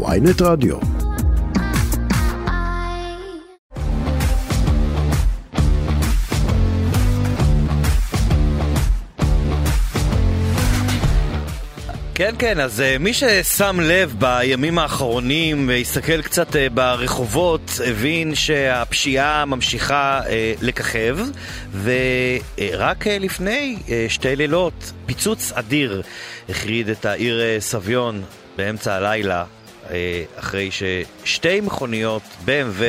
ויינט רדיו. כן, כן, אז uh, מי ששם לב בימים האחרונים והסתכל קצת uh, ברחובות, הבין שהפשיעה ממשיכה uh, לככב, ורק uh, לפני uh, שתי לילות, פיצוץ אדיר החריד את העיר uh, סביון באמצע הלילה. אחרי ששתי מכוניות BMW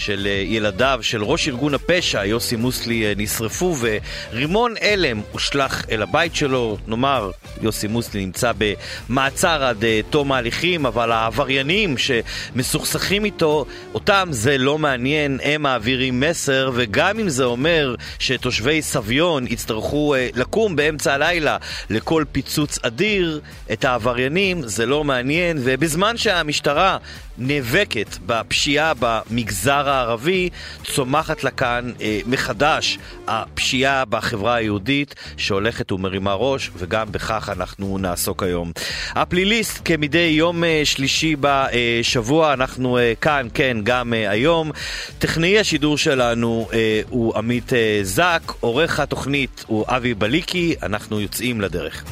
של ילדיו של ראש ארגון הפשע, יוסי מוסלי, נשרפו ורימון הלם הושלך אל הבית שלו. נאמר, יוסי מוסלי נמצא במעצר עד תום ההליכים, אבל העבריינים שמסוכסכים איתו, אותם זה לא מעניין, הם מעבירים מסר, וגם אם זה אומר שתושבי סביון יצטרכו לקום באמצע הלילה לכל פיצוץ אדיר, את העבריינים זה לא מעניין, ובזמן שהמשטרה נאבקת בפשיעה במגזר הערבי, צומחת לה כאן אה, מחדש הפשיעה בחברה היהודית שהולכת ומרימה ראש, וגם בכך אנחנו נעסוק היום. הפליליסט כמדי יום אה, שלישי בשבוע, אנחנו אה, כאן, כן, גם אה, היום. טכנאי השידור שלנו אה, הוא עמית אה, זק, עורך התוכנית הוא אבי בליקי, אנחנו יוצאים לדרך.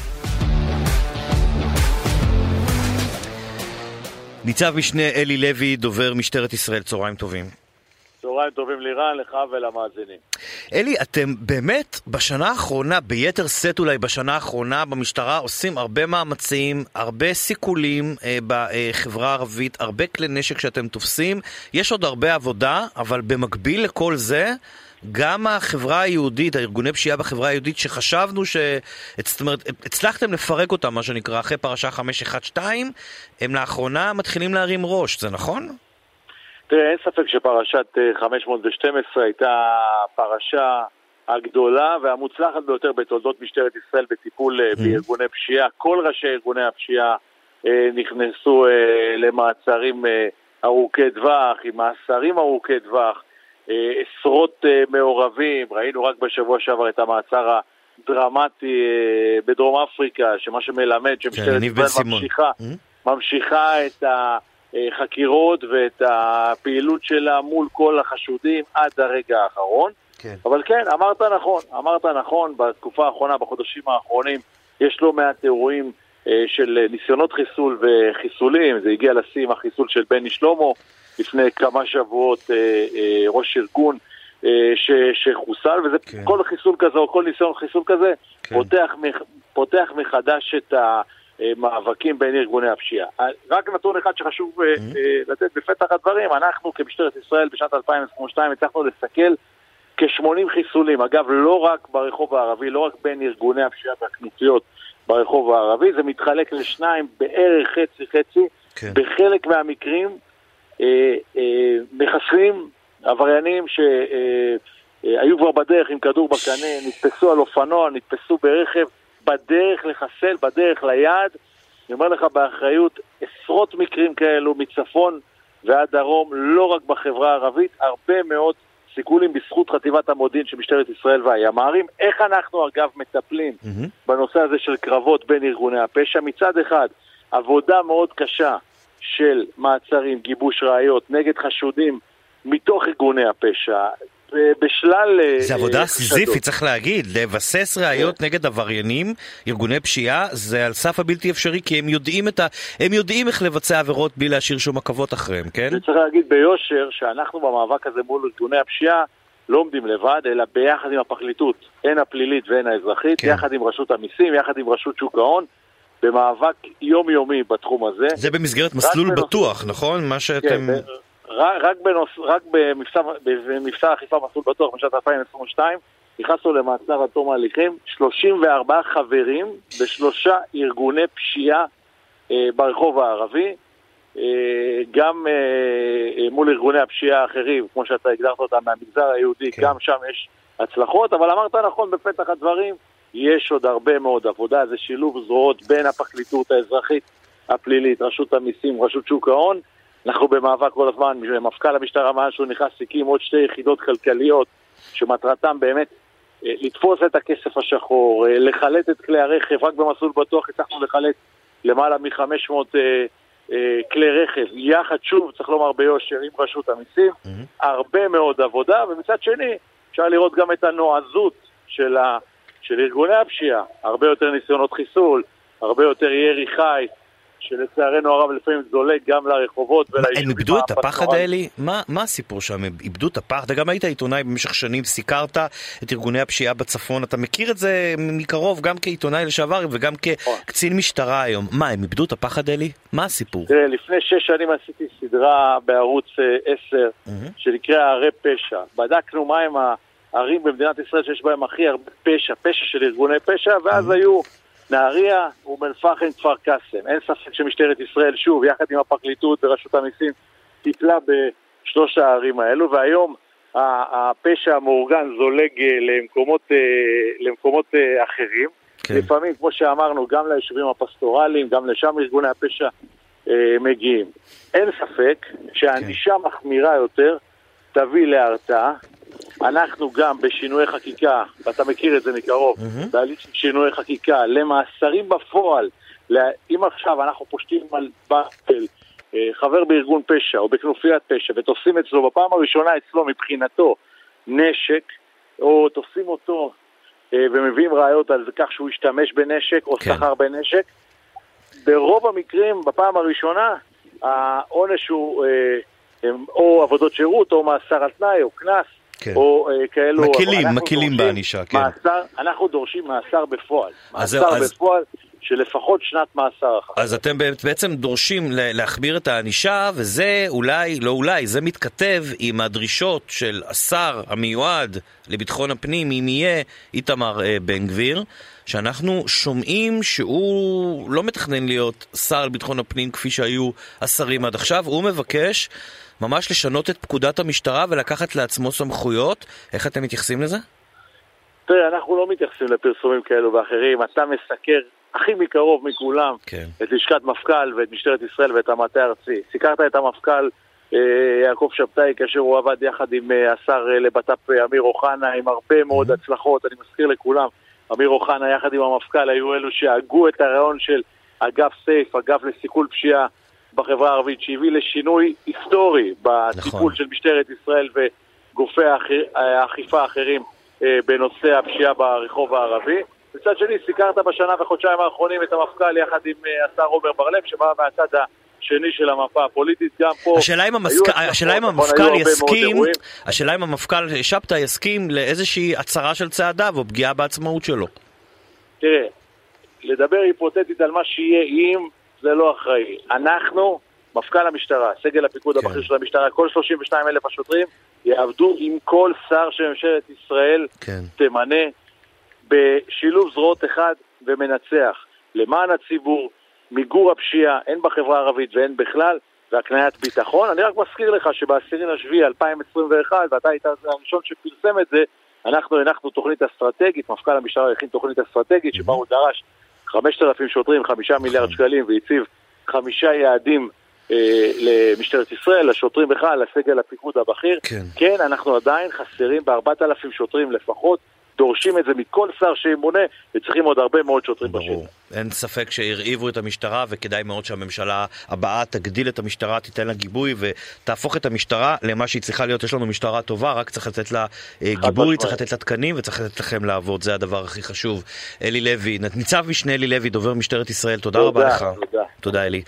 ניצב משנה אלי לוי, דובר משטרת ישראל, צהריים טובים. צהריים טובים לירן, לך ולמאזינים. אלי, אתם באמת בשנה האחרונה, ביתר שאת אולי בשנה האחרונה, במשטרה עושים הרבה מאמצים, הרבה סיכולים אה, בחברה הערבית, הרבה כלי נשק שאתם תופסים. יש עוד הרבה עבודה, אבל במקביל לכל זה, גם החברה היהודית, הארגוני פשיעה בחברה היהודית, שחשבנו ש... זאת אומרת, הצלחתם לפרק אותם, מה שנקרא, אחרי פרשה 512, הם לאחרונה מתחילים להרים ראש, זה נכון? תראה, אין ספק שפרשת 512 הייתה פרשה הגדולה והמוצלחת ביותר בתולדות משטרת ישראל בטיפול mm-hmm. בארגוני פשיעה. כל ראשי ארגוני הפשיעה אה, נכנסו אה, למעצרים אה, ארוכי טווח, עם מאסרים ארוכי טווח. עשרות מעורבים, ראינו רק בשבוע שעבר את המעצר הדרמטי בדרום אפריקה, שמה שמלמד שמשטרת כן, ישראל ממשיכה, mm-hmm. ממשיכה את החקירות ואת הפעילות שלה מול כל החשודים עד הרגע האחרון. כן. אבל כן, אמרת נכון, אמרת נכון, בתקופה האחרונה, בחודשים האחרונים, יש לא מעט אירועים של ניסיונות חיסול וחיסולים, זה הגיע לשיא עם החיסול של בני שלמה. לפני כמה שבועות אה, אה, ראש ארגון אה, ש, שחוסל, וזה כן. כל חיסול כזה או כל ניסיון חיסול כזה כן. פותח, פותח מחדש את המאבקים בין ארגוני הפשיעה. רק נתון אחד שחשוב mm-hmm. לתת בפתח הדברים, אנחנו כמשטרת ישראל בשנת 2022 הצלחנו לסכל כ-80 חיסולים, אגב לא רק ברחוב הערבי, לא רק בין ארגוני הפשיעה והכנופיות ברחוב הערבי, זה מתחלק לשניים בערך חצי חצי, כן. בחלק מהמקרים מחסלים עבריינים שהיו כבר בדרך עם כדור בקנה, נתפסו על אופנוע, נתפסו ברכב, בדרך לחסל, בדרך ליעד. אני אומר לך באחריות, עשרות מקרים כאלו מצפון ועד דרום, לא רק בחברה הערבית, הרבה מאוד סיכולים בזכות חטיבת המודיעין של משטרת ישראל והימ"רים. איך אנחנו אגב מטפלים mm-hmm. בנושא הזה של קרבות בין ארגוני הפשע? מצד אחד, עבודה מאוד קשה של מעצרים, גיבוש ראיות נגד חשודים מתוך ארגוני הפשע. בשלל... אה, זה עבודה סיזיפית, צריך להגיד. לבסס ראיות כן. נגד עבריינים, ארגוני פשיעה, זה על סף הבלתי אפשרי, כי הם יודעים, ה... הם יודעים איך לבצע עבירות בלי להשאיר שום עכבות אחריהם, כן? צריך להגיד ביושר שאנחנו במאבק הזה מול ארגוני הפשיעה לא עומדים לבד, אלא ביחד עם הפרקליטות, הן הפלילית והן האזרחית, כן. יחד עם רשות המיסים, יחד עם רשות שוק ההון. במאבק יומיומי בתחום הזה. זה במסגרת מסלול בנוס... בטוח, נכון? מה שאתם... כן, רק, רק, בנוס... רק במבצע, במבצע אכיפה מסלול בטוח בשנת 2022 נכנסנו למעצר עד תום ההליכים 34 חברים בשלושה ארגוני פשיעה אה, ברחוב הערבי. אה, גם אה, אה, מול ארגוני הפשיעה האחרים, כמו שאתה הגדרת אותם מהמגזר היהודי, כן. גם שם יש הצלחות, אבל אמרת נכון בפתח הדברים, יש עוד הרבה מאוד עבודה, זה שילוב זרועות בין הפרקליטות האזרחית, הפלילית, רשות המיסים, רשות שוק ההון. אנחנו במאבק כל הזמן, מפכ"ל המשטרה מאז שהוא נכנס הקים עוד שתי יחידות כלכליות שמטרתם באמת אה, לתפוס את הכסף השחור, אה, לחלט את כלי הרכב, רק במסלול בטוח הצלחנו לחלט למעלה מ-500 אה, אה, כלי רכב, יחד שוב, צריך לומר ביושר, עם רשות המיסים, mm-hmm. הרבה מאוד עבודה, ומצד שני, אפשר לראות גם את הנועזות של, ה, של ארגוני הפשיעה, הרבה יותר ניסיונות חיסול, הרבה יותר ירי חי, שלצערנו הרב לפעמים זולג גם לרחובות וליישובים הם איבדו את הפחד האלה? מה, מה הסיפור שם? הם איבדו את הפחד? אתה גם היית עיתונאי במשך שנים, סיקרת את ארגוני הפשיעה בצפון, אתה מכיר את זה מקרוב גם כעיתונאי לשעבר וגם כקצין משטרה היום. מה, הם איבדו את הפחד האלה? מה הסיפור? תראה, לפני שש שנים עשיתי סדרה בערוץ 10 אה, שנקרא ערי פשע. בדקנו מהם הערים במדינת ישראל שיש בהם הכי הרבה פשע, פשע של ארגוני פשע, ואז היו... נהריה, אום אל-פחם, כפר קאסם. אין ספק שמשטרת ישראל, שוב, יחד עם הפרקליטות ורשות המיסים, טיפלה בשלוש הערים האלו, והיום הפשע המאורגן זולג אה, למקומות, אה, למקומות אה, אחרים. כן. לפעמים, כמו שאמרנו, גם ליישובים הפסטורליים, גם לשם ארגוני הפשע מגיעים. אין ספק שהענישה כן. מחמירה יותר תביא להרתעה, אנחנו גם בשינויי חקיקה, ואתה מכיר את זה מקרוב, mm-hmm. בהליך של שינויי חקיקה, למאסרים בפועל, אם עכשיו אנחנו פושטים על באפל, אה, חבר בארגון פשע או בכנופיית פשע ותופסים אצלו בפעם הראשונה אצלו מבחינתו נשק, או תופסים אותו אה, ומביאים ראיות על כך שהוא השתמש בנשק או כן. סחר בנשק, ברוב המקרים, בפעם הראשונה, העונש הוא אה, או עבודות שירות או מאסר על תנאי או קנס. כן. או uh, כאלו... מקלים, מקלים בענישה, כן. מאסר, אנחנו דורשים מאסר בפועל. מאסר אז, בפועל של לפחות שנת מאסר אחת. אז אתם בעצם דורשים להחמיר את הענישה, וזה אולי, לא אולי, זה מתכתב עם הדרישות של השר המיועד לביטחון הפנים, אם יהיה איתמר uh, בן גביר. שאנחנו שומעים שהוא לא מתכנן להיות שר לביטחון הפנים כפי שהיו השרים עד עכשיו, הוא מבקש ממש לשנות את פקודת המשטרה ולקחת לעצמו סמכויות. איך אתם מתייחסים לזה? תראה, אנחנו לא מתייחסים לפרסומים כאלו ואחרים. אתה מסקר הכי מקרוב מכולם כן. את לשכת מפכ"ל ואת משטרת ישראל ואת המטה הארצי. סיקרת את המפכ"ל אה, יעקב שבתאי כאשר הוא עבד יחד עם אה, השר אה, לבט"פ אמיר אוחנה עם הרבה מאוד mm-hmm. הצלחות. אני מזכיר לכולם, אמיר אוחנה יחד עם המפכ"ל היו אלו שהגו את הרעיון של אגף סייף, אגף לסיכול פשיעה. בחברה הערבית, שהביא לשינוי היסטורי בטיפול נכון. של משטרת ישראל וגופי האכיפה האחרים בנושא הפשיעה ברחוב הערבי. מצד שני, סיקרת בשנה וחודשיים האחרונים את המפכ"ל יחד עם אה, השר עומר בר-לב, שבא מהצד השני של המפה הפוליטית, גם פה... השאלה אם, המסק... השאלה אם המפכ"ל יסכים, השאלה אם המפכ"ל שבתא יסכים לאיזושהי הצהרה של צעדיו או פגיעה בעצמאות שלו. תראה, לדבר היפותטית על מה שיהיה אם זה לא אחראי. אנחנו, מפכ"ל המשטרה, סגל הפיקוד כן. הבכיר של המשטרה, כל 32 אלף השוטרים יעבדו עם כל שר שממשלת ישראל כן. תמנה בשילוב זרועות אחד ומנצח. למען הציבור, מיגור הפשיעה, הן בחברה הערבית והן בכלל, והקניית ביטחון. אני רק מזכיר לך שב-10 לשביעי 2021, ואתה היית הראשון שפרסם את זה, אנחנו הנחנו תוכנית אסטרטגית, מפכ"ל המשטרה הכין תוכנית אסטרטגית שבה הוא דרש 5,000 שוטרים, 5 מיליארד נכון. שקלים, והציב חמישה יעדים למשטרת ישראל, לשוטרים בכלל, לסגל הפיקוד הבכיר. כן. כן, אנחנו עדיין חסרים ב-4,000 שוטרים לפחות. דורשים את זה מכל שר שימונה, וצריכים עוד הרבה מאוד שוטרים בשטח. אין ספק שהרעיבו את המשטרה, וכדאי מאוד שהממשלה הבאה תגדיל את המשטרה, תיתן לה גיבוי ותהפוך את המשטרה למה שהיא צריכה להיות. יש לנו משטרה טובה, רק צריך לתת לה אה, גיבוי, צריך לתת לה תקנים וצריך לתת לכם לעבוד, זה הדבר הכי חשוב. אלי לוי, ניצב משנה אלי לוי, דובר משטרת ישראל, תודה, תודה רבה לך. תודה. תודה אלי.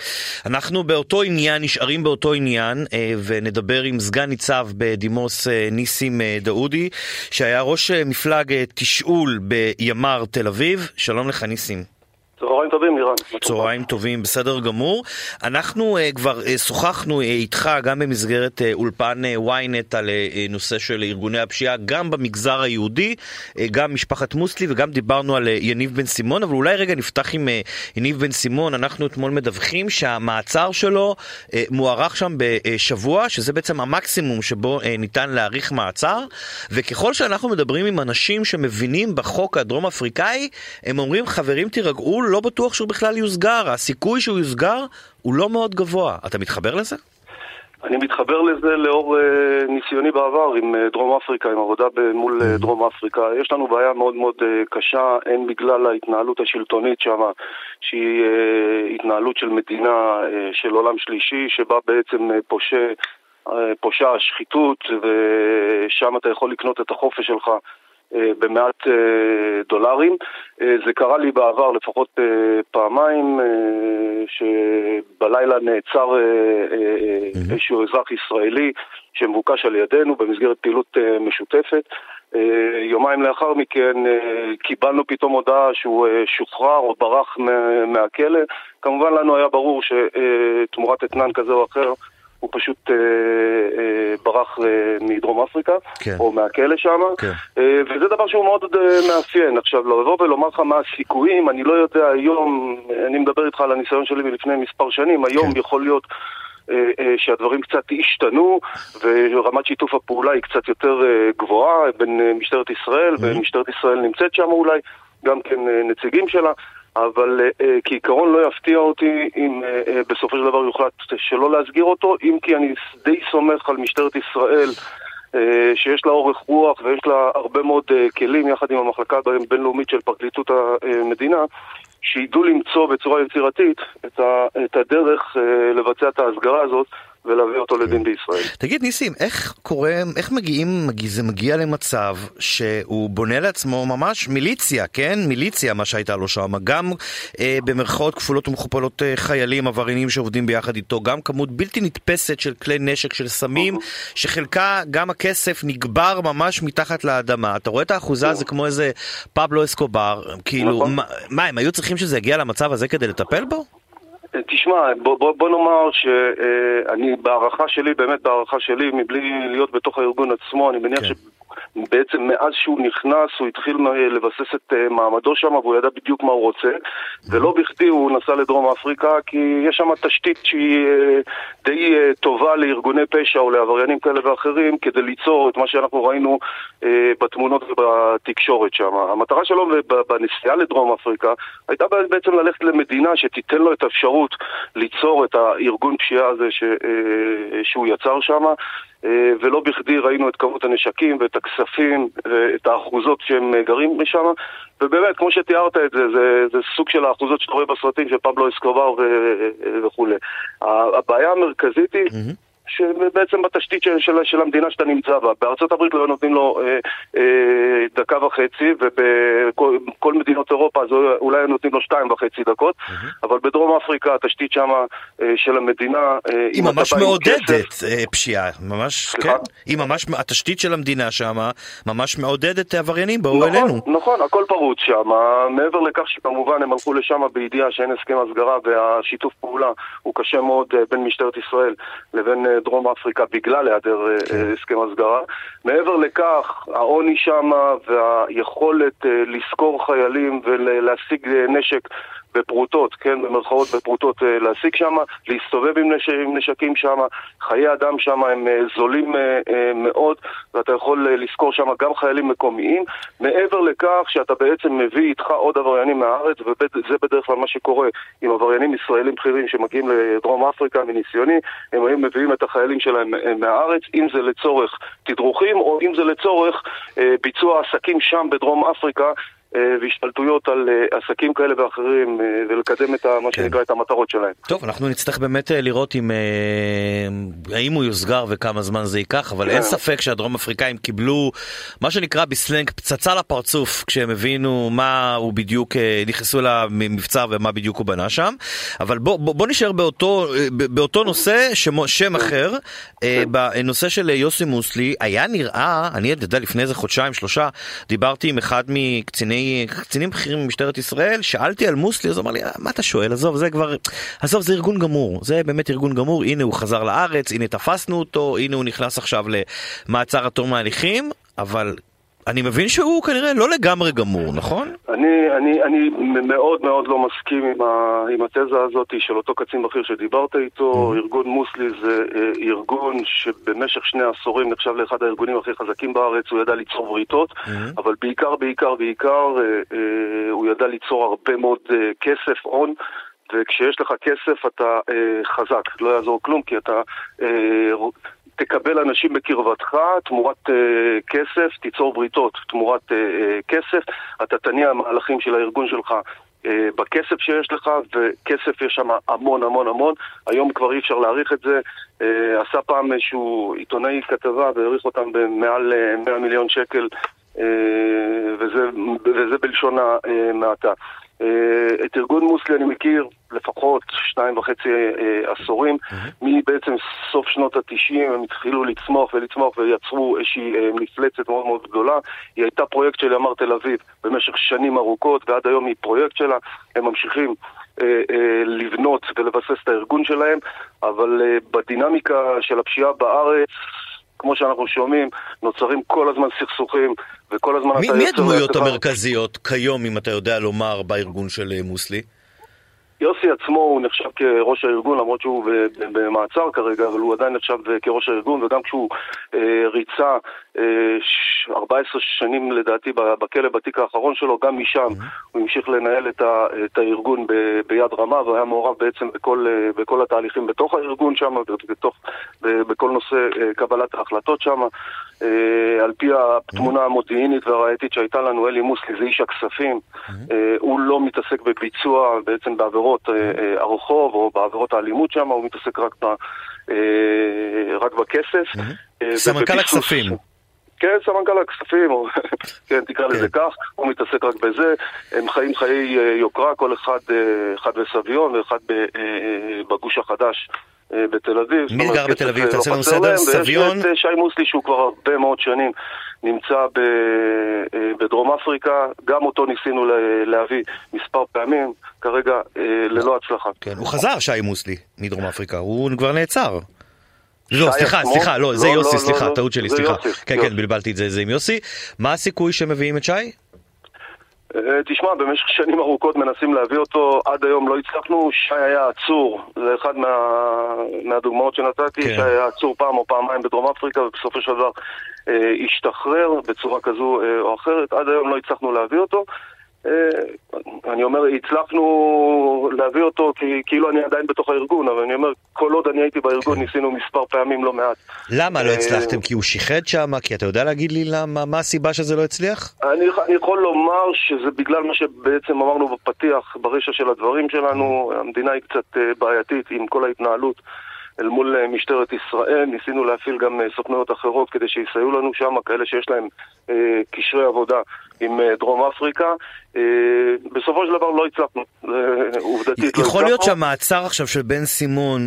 אנחנו באותו עניין, נשארים באותו עניין, אה, ונדבר עם סגן ניצב בדימוס אה, ניסים דאודי, שהיה ראש מפלג תשאול בימ"ר תל אביב. שלום לך ניסים. צהריים טובים, לירן. צהריים טובים, בסדר גמור. אנחנו uh, כבר uh, שוחחנו uh, איתך גם במסגרת uh, אולפן uh, ynet על uh, נושא של ארגוני הפשיעה, גם במגזר היהודי, uh, גם משפחת מוסלי וגם דיברנו על uh, יניב בן סימון, אבל אולי רגע נפתח עם uh, יניב בן סימון. אנחנו אתמול מדווחים שהמעצר שלו uh, מוארך שם בשבוע, שזה בעצם המקסימום שבו uh, ניתן להאריך מעצר, וככל שאנחנו מדברים עם אנשים שמבינים בחוק הדרום אפריקאי, הם אומרים, חברים תירגעו, לא בטוח שהוא בכלל יוסגר, הסיכוי שהוא יוסגר הוא לא מאוד גבוה. אתה מתחבר לזה? אני מתחבר לזה לאור uh, ניסיוני בעבר עם uh, דרום אפריקה, עם עבודה מול uh, דרום אפריקה. יש לנו בעיה מאוד מאוד uh, קשה, הן בגלל ההתנהלות השלטונית שם, שהיא uh, התנהלות של מדינה uh, של עולם שלישי, שבה בעצם uh, פושה, uh, פושה השחיתות, ושם אתה יכול לקנות את החופש שלך. אה, במעט אה, דולרים. אה, זה קרה לי בעבר לפחות פעמיים, שבלילה נעצר איזשהו אזרח ישראלי שמבוקש על ידינו במסגרת פעילות משותפת. יומיים לאחר מכן קיבלנו פתאום הודעה שהוא שוחרר או ברח מהכלא. כמובן לנו היה ברור שתמורת אתנן כזה או אחר הוא פשוט אה, אה, ברח אה, מדרום אפריקה, כן. או מהכלא שם, כן. אה, וזה דבר שהוא מאוד אה, מאפיין. עכשיו, לבוא ולומר לך מה הסיכויים, אני לא יודע היום, אני מדבר איתך על הניסיון שלי מלפני מספר שנים, היום כן. יכול להיות... אה, אה, שהדברים קצת השתנו ורמת שיתוף הפעולה היא קצת יותר אה, גבוהה בין משטרת ישראל, mm-hmm. ומשטרת ישראל נמצאת שם אולי, גם כן נציגים שלה. אבל uh, כעיקרון לא יפתיע אותי אם uh, בסופו של דבר יוחלט שלא להסגיר אותו, אם כי אני די סומך על משטרת ישראל שיש לה אורך רוח ויש לה הרבה מאוד כלים יחד עם המחלקה הבינלאומית של פרקליטות המדינה שידעו למצוא בצורה יצירתית את, הדרך לבצע את ההסגרה הזאת ולהביא אותו כן. לדין בישראל. תגיד ניסים, איך קורה, איך מגיעים, זה מגיע למצב שהוא בונה לעצמו ממש מיליציה, כן? מיליציה מה שהייתה לו שם, גם אה, במרכאות כפולות ומכופלות אה, חיילים עבריינים שעובדים ביחד איתו, גם כמות בלתי נתפסת של כלי נשק של סמים, שחלקה, גם הכסף נגבר ממש מתחת לאדמה. אתה רואה את האחוזה הזה כמו איזה פבלו אסקובר, כאילו, נכון. מה, מה, הם היו צריכים שזה יגיע למצב הזה כדי לטפל בו? תשמע, בוא, בוא, בוא נאמר שאני בהערכה שלי, באמת בהערכה שלי, מבלי להיות בתוך הארגון עצמו, אני מניח כן. בעצם מאז שהוא נכנס הוא התחיל לבסס את אה, מעמדו שם והוא ידע בדיוק מה הוא רוצה ולא בכדי הוא נסע לדרום אפריקה כי יש שם תשתית שהיא אה, די אה, טובה לארגוני פשע או לעבריינים כאלה ואחרים כדי ליצור את מה שאנחנו ראינו בתמונות ובתקשורת שם. המטרה שלו בנסיעה לדרום אפריקה הייתה בעצם ללכת למדינה שתיתן לו את האפשרות ליצור את הארגון פשיעה הזה שהוא יצר שם אה, ולא בכדי ראינו את כמות הנשקים ואת הכספים ואת האחוזות שהם גרים משם ובאמת, כמו שתיארת את זה, זה, זה סוג של האחוזות שאתה רואה בסרטים של פבלו אסקובר וכולי. הבעיה המרכזית היא... Mm-hmm. שבעצם בתשתית של, של, של המדינה שאתה נמצא בה. בארצות הברית לא נותנים לו אה, אה, דקה וחצי, ובכל מדינות אירופה אז אולי נותנים לו שתיים וחצי דקות, mm-hmm. אבל בדרום אפריקה התשתית שם אה, של המדינה... אה, היא ממש מעודדת כסף, אה, פשיעה, ממש, סליחה? כן. היא ממש, התשתית של המדינה שם ממש מעודדת עבריינים, בואו נכון, אלינו. נכון, הכל פרוץ שם. מעבר לכך שכמובן הם הלכו לשם בידיעה שאין הסכם הסגרה והשיתוף פעולה הוא קשה מאוד אה, בין משטרת ישראל לבין אה, דרום אפריקה בגלל היעדר אה, כן. הסכם הסגרה. מעבר לכך, העוני שם והיכולת אה, לשכור חיילים ולהשיג אה, נשק בפרוטות, כן, במרכאות בפרוטות אה, להשיג שם, להסתובב עם, נש... עם נשקים שם, חיי אדם שם הם אה, זולים אה, מאוד, ואתה יכול לשכור שם גם חיילים מקומיים. מעבר לכך שאתה בעצם מביא איתך עוד עבריינים מהארץ, וזה בדרך כלל מה שקורה עם עבריינים ישראלים בכירים שמגיעים לדרום אפריקה מניסיוני, הם היו מביאים את החיילים שלהם מהארץ, אם זה לצורך תדרוכים או אם זה לצורך ביצוע עסקים שם בדרום אפריקה. אה, והשתלטויות על אה, עסקים כאלה ואחרים אה, ולקדם את מה כן. שנקרא את המטרות שלהם. טוב, אנחנו נצטרך באמת לראות אם, האם הוא יוסגר וכמה זמן זה ייקח, אבל כן. אין ספק שהדרום אפריקאים קיבלו מה שנקרא בסלנג פצצה לפרצוף כשהם הבינו מה הוא בדיוק, נכנסו למבצר ומה בדיוק הוא בנה שם. אבל בוא, בוא, בוא נשאר באותו, באותו נושא, שמו, שם כן. אחר, כן. בנושא של יוסי מוסלי, היה נראה, אני יודע לפני איזה חודשיים שלושה, דיברתי עם אחד מקציני קצינים בכירים במשטרת ישראל, שאלתי על מוסלי, אז הוא אמר לי, אה, מה אתה שואל? עזוב, זה כבר, עזוב, זה ארגון גמור, זה באמת ארגון גמור, הנה הוא חזר לארץ, הנה תפסנו אותו, הנה הוא נכנס עכשיו למעצר עד תום ההליכים, אבל אני מבין שהוא כנראה לא לגמרי גמור, נכון? אני, אני, אני מאוד מאוד לא מסכים עם, ה, עם התזה הזאת של אותו קצין בכיר שדיברת איתו. Mm-hmm. ארגון מוסלי זה אה, ארגון שבמשך שני עשורים נחשב לאחד הארגונים הכי חזקים בארץ, הוא ידע ליצור בריתות, mm-hmm. אבל בעיקר, בעיקר, בעיקר אה, אה, הוא ידע ליצור הרבה מאוד אה, כסף, הון. וכשיש לך כסף אתה אה, חזק, לא יעזור כלום כי אתה אה, תקבל אנשים בקרבתך תמורת אה, כסף, תיצור בריתות תמורת אה, כסף, אתה תניע מהלכים של הארגון שלך בכסף שיש לך, וכסף יש שם המון המון המון. היום כבר אי אפשר להעריך את זה. עשה פעם איזשהו עיתונאי כתבה והעריך אותם במעל 100 אה, מיליון שקל, וזה, וזה בלשון המעטה. את ארגון מוסלי אני מכיר לפחות שניים וחצי עשורים, מבעצם סוף שנות התשעים הם התחילו לצמוח ולצמוח ויצרו איזושהי מפלצת מאוד מאוד גדולה. היא הייתה פרויקט של ימ"ר תל אביב במשך שנים ארוכות ועד היום היא פרויקט שלה, הם ממשיכים אה, אה, לבנות ולבסס את הארגון שלהם, אבל אה, בדינמיקה של הפשיעה בארץ כמו שאנחנו שומעים, נוצרים כל הזמן סכסוכים, וכל הזמן מי, אתה מי הדמויות המרכזיות כיום, אם אתה יודע לומר, בארגון של מוסלי? יוסי עצמו הוא נחשב כראש הארגון, למרות שהוא במעצר כרגע, אבל הוא עדיין נחשב כראש הארגון, וגם כשהוא אה, ריצה אה, 14 שנים לדעתי בכלא בתיק האחרון שלו, גם משם mm-hmm. הוא המשיך לנהל את, ה, את הארגון ב, ביד רמה, והיה מעורב בעצם בכל, אה, בכל התהליכים בתוך הארגון שם, בתוך, בכל נושא אה, קבלת ההחלטות שם. אה, על פי התמונה המודיעינית והראייתית שהייתה לנו, אלי מוסלי זה איש הכספים, אה, הוא לא מתעסק בביצוע בעצם בעבירות אה, הרחוב או בעבירות האלימות שם, הוא מתעסק רק, ב, רק בכסף. סמנכ"ל הכספים. כן, סמנכ"ל הכספים, כן, תקרא לזה כן. כך, הוא מתעסק רק בזה. הם חיים חיי יוקרה, כל אחד, אחד בסביון ואחד בגוש החדש. אה, בתל אביב. מי גר בתל אביב? אה, תעשה לנו סדר, סביון. ויש את אה, שי מוסלי שהוא כבר הרבה מאוד שנים נמצא ב, בדרום אפריקה, גם אותו ניסינו להביא מספר פעמים, כרגע ללא הצלחה. כן, הוא חזר שי מוסלי מדרום אפריקה, הוא כבר נעצר. לא, סליחה, סליחה, לא, זה לא, יוסי, לא, סליחה, טעות שלי, סליחה. כן, כן, בלבלתי את זה, זה עם יוסי. מה הסיכוי שמביאים את שי? אה, תשמע, במשך שנים ארוכות מנסים להביא אותו, עד היום לא הצלחנו, שי היה עצור, זה אחד מה, מהדוגמאות שנתתי, כן. שי היה עצור פעם או פעמיים בדרום אפריקה ובסופו של דבר אה, השתחרר בצורה כזו אה, או אחרת, עד היום לא הצלחנו להביא אותו. אה, אני אומר, הצלחנו להביא אותו כי, כאילו אני עדיין בתוך הארגון, אבל אני אומר, כל עוד אני הייתי בארגון כן. ניסינו מספר פעמים לא מעט. למה לא אה, הצלחתם? כי הוא שיחד שם? כי אתה יודע להגיד לי למה, מה הסיבה שזה לא הצליח? אני, אני יכול לומר שזה בגלל מה שבעצם אמרנו בפתיח, ברשע של הדברים שלנו, המדינה היא קצת אה, בעייתית עם כל ההתנהלות. אל מול אה, משטרת ישראל, ניסינו להפעיל גם אה, סוכנויות אחרות כדי שיסייעו לנו שם, כאלה שיש להם אה, קשרי עבודה עם אה, דרום אפריקה. אה, בסופו של דבר לא הצלחנו, עובדתית לא הצלחנו. יכול להיות שהמעצר עכשיו של בן סימון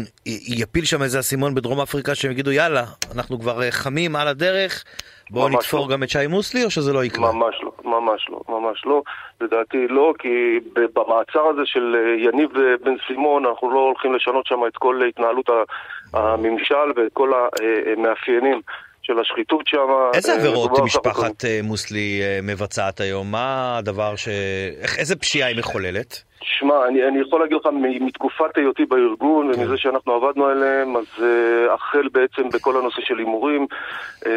יפיל שם איזה אסימון בדרום אפריקה שהם יגידו יאללה, אנחנו כבר חמים על הדרך, בואו נתפור לא. גם את שי מוסלי או שזה לא יקרה? ממש לא, ממש לא, ממש לא. לדעתי לא, כי במעצר הזה של אה, יניב אה, בן סימון אנחנו לא הולכים לשנות שם את כל התנהלות הממשל ואת כל המאפיינים. של השחיתות שם. איזה אה, עבירות משפחת מוסלי מבצעת היום? מה הדבר ש... איזה פשיעה היא מחוללת? שמע, אני, אני יכול להגיד לך מתקופת היותי בארגון כן. ומזה שאנחנו עבדנו עליהם, אז uh, החל בעצם בכל הנושא של הימורים, uh,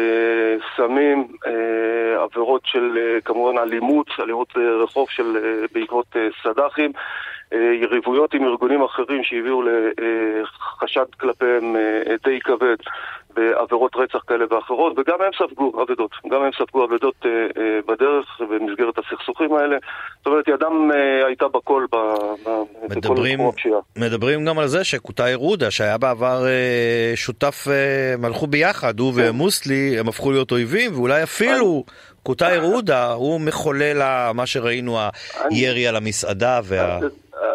סמים, uh, עבירות של uh, כמובן אלימות, אלימות uh, רחוב של, uh, בעקבות uh, סד"חים, יריבויות עם ארגונים אחרים שהביאו לחשד כלפיהם די כבד. בעבירות רצח כאלה ואחרות, וגם הם ספגו אבדות. גם הם ספגו אבדות אה, אה, בדרך במסגרת הסכסוכים האלה. זאת אומרת, ידם אה, הייתה בכל, ב, ב, מדברים, בכל הפשיעה. מדברים גם על זה שקוטאי רודה, שהיה בעבר אה, שותף, אה, הם הלכו ביחד, הוא כן. ומוסלי, הם הפכו להיות אויבים, ואולי אפילו... קוטאי רודה הוא מחולל מה שראינו, הירי על המסעדה וה...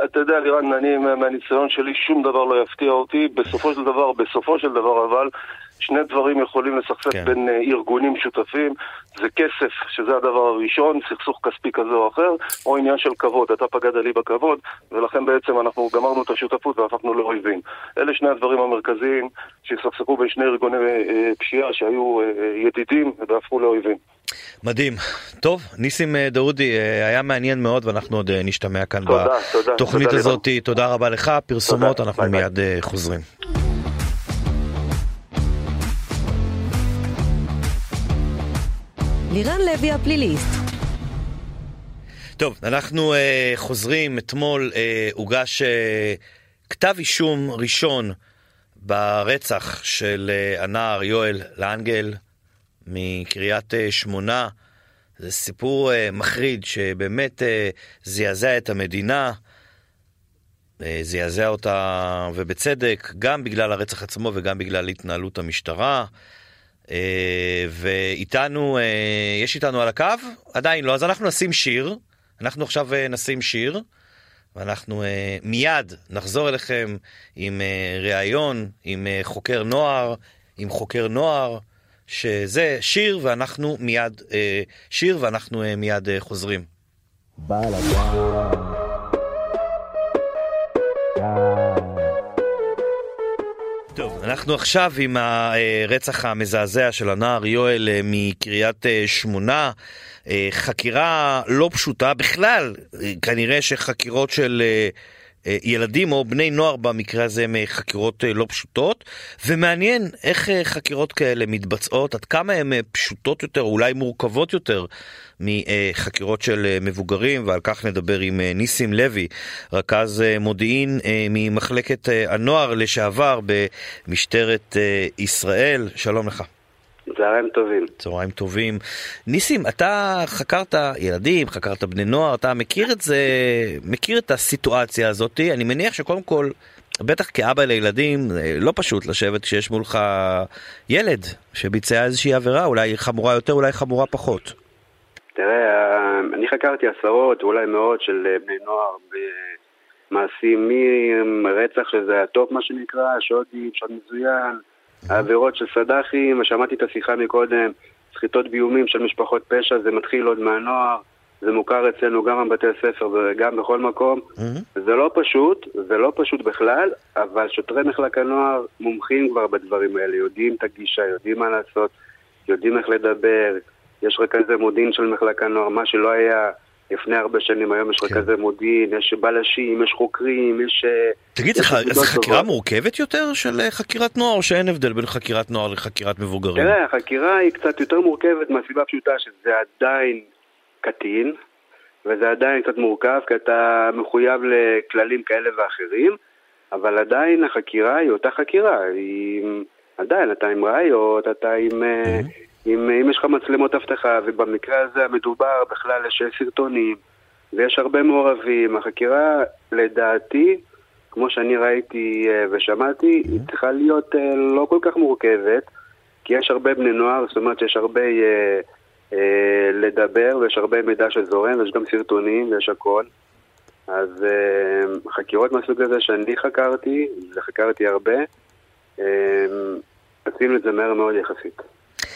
אתה יודע, לירן, אני מהניסיון שלי, שום דבר לא יפתיע אותי. בסופו של דבר, בסופו של דבר, אבל שני דברים יכולים לסכסך כן. בין uh, ארגונים שותפים, זה כסף, שזה הדבר הראשון, סכסוך כספי כזה או אחר, או עניין של כבוד, אתה פגעת לי בכבוד, ולכן בעצם אנחנו גמרנו את השותפות והפכנו לאויבים. אלה שני הדברים המרכזיים שסכסכו בין שני ארגוני uh, פשיעה שהיו uh, ידידים והפכו לאויבים. מדהים. טוב, ניסים דאודי, היה מעניין מאוד ואנחנו עוד נשתמע כאן בתוכנית הזאת. תודה רבה לך, פרסומות, אנחנו מיד חוזרים. לירן לוי הפליליסט טוב, אנחנו uh, חוזרים, אתמול uh, הוגש uh, כתב אישום ראשון ברצח של uh, הנער יואל לאנגל מקריית uh, שמונה. זה סיפור uh, מחריד שבאמת uh, זעזע את המדינה, uh, זעזע אותה ובצדק, גם בגלל הרצח עצמו וגם בגלל התנהלות המשטרה. ואיתנו, uh, יש איתנו על הקו? עדיין לא, אז אנחנו נשים שיר. אנחנו עכשיו uh, נשים שיר, ואנחנו מיד נחזור אליכם עם ראיון, עם חוקר נוער, עם חוקר נוער, שזה שיר ואנחנו מיד, שיר ואנחנו מיד חוזרים. טוב, אנחנו עכשיו עם הרצח המזעזע של הנער יואל מקריית שמונה. חקירה לא פשוטה בכלל, כנראה שחקירות של ילדים או בני נוער במקרה הזה הם חקירות לא פשוטות, ומעניין איך חקירות כאלה מתבצעות, עד כמה הן פשוטות יותר, אולי מורכבות יותר מחקירות של מבוגרים, ועל כך נדבר עם ניסים לוי, רכז מודיעין ממחלקת הנוער לשעבר במשטרת ישראל. שלום לך. צהריים טובים. צהריים טובים. ניסים, אתה חקרת ילדים, חקרת בני נוער, אתה מכיר את זה, מכיר את הסיטואציה הזאת. אני מניח שקודם כל, בטח כאבא לילדים, לא פשוט לשבת כשיש מולך ילד שביצע איזושהי עבירה, אולי חמורה יותר, אולי חמורה פחות. תראה, אני חקרתי עשרות, אולי מאות של בני נוער במעשים מרצח שזה ה top מה שנקרא, שוד מזוין. העבירות של סד"חים, שמעתי את השיחה מקודם, סחיטות באיומים של משפחות פשע, זה מתחיל עוד מהנוער, זה מוכר אצלנו גם בבתי הספר וגם בכל מקום. Mm-hmm. זה לא פשוט, זה לא פשוט בכלל, אבל שוטרי מחלק הנוער מומחים כבר בדברים האלה, יודעים את הגישה, יודעים מה לעשות, יודעים איך לדבר, יש רכזי מודיעין של מחלק הנוער, מה שלא היה לפני הרבה שנים, היום יש כן. רכזי מודיעין, יש בלשים, יש חוקרים, יש... תגיד, זו חקירה טובות. מורכבת יותר של חקירת נוער, או שאין הבדל בין חקירת נוער לחקירת מבוגרים? תראה, החקירה היא קצת יותר מורכבת מהסיבה הפשוטה שזה עדיין קטין, וזה עדיין קצת מורכב, כי אתה מחויב לכללים כאלה ואחרים, אבל עדיין החקירה היא אותה חקירה, היא... עדיין אתה עם ראיות, אתה עם... Mm-hmm. אם, אם יש לך מצלמות אבטחה, ובמקרה הזה המדובר בכלל יש סרטונים, ויש הרבה מעורבים, החקירה לדעתי, כמו שאני ראיתי אה, ושמעתי. היא צריכה להיות אה, לא כל כך מורכבת, כי יש הרבה בני נוער, זאת אומרת שיש הרבה אה, אה, לדבר, ויש הרבה מידע שזורם, ויש גם סרטונים, ויש הכל. אז אה, חקירות מהסוג הזה שאני חקרתי, וחקרתי הרבה, אה, עשינו את זה מהר מאוד יחסית.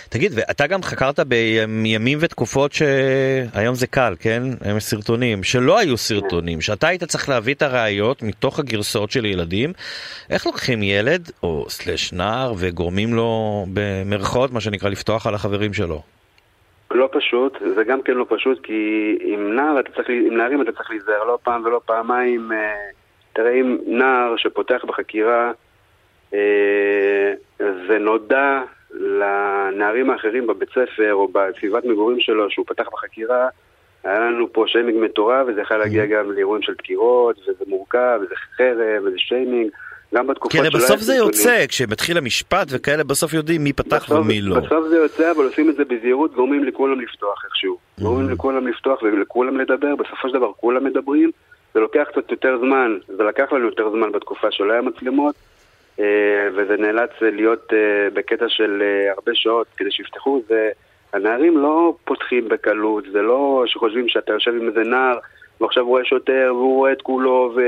תגיד, ואתה גם חקרת בימים ותקופות שהיום זה קל, כן? הם סרטונים, שלא היו סרטונים, שאתה היית צריך להביא את הראיות מתוך הגרסאות של ילדים. איך לוקחים ילד, או סלש נער, וגורמים לו במרכאות, מה שנקרא, לפתוח על החברים שלו? לא פשוט, זה גם כן לא פשוט, כי עם נער אתה צריך, עם נערים אתה צריך להיזהר לא פעם ולא פעמיים. אה, תראה, אם נער שפותח בחקירה, אה, זה נודע לנערים האחרים בבית ספר או בסביבת מגורים שלו שהוא פתח בחקירה, היה לנו פה שיימינג מטורף וזה יכול להגיע mm-hmm. גם לאירועים של דקירות וזה מורכב וזה חרם וזה שיימינג. גם בתקופות שלא... כי בסוף זה יוצא, כשמתחיל המשפט וכאלה, בסוף יודעים מי פתח בסוף, ומי לא. בסוף זה יוצא, אבל עושים את זה בזהירות, גורמים לכולם לפתוח איכשהו. Mm-hmm. גורמים לכולם לפתוח ולכולם לדבר, בסופו של דבר כולם מדברים, זה לוקח קצת יותר זמן, זה לקח לנו יותר זמן בתקופה שלא היה מצלמות, וזה נאלץ להיות אה, בקטע של אה, הרבה שעות כדי שיפתחו, והנערים לא פותחים בקלות, זה לא שחושבים שאתה יושב עם איזה נער ועכשיו רואה שוטר והוא רואה את כולו ו...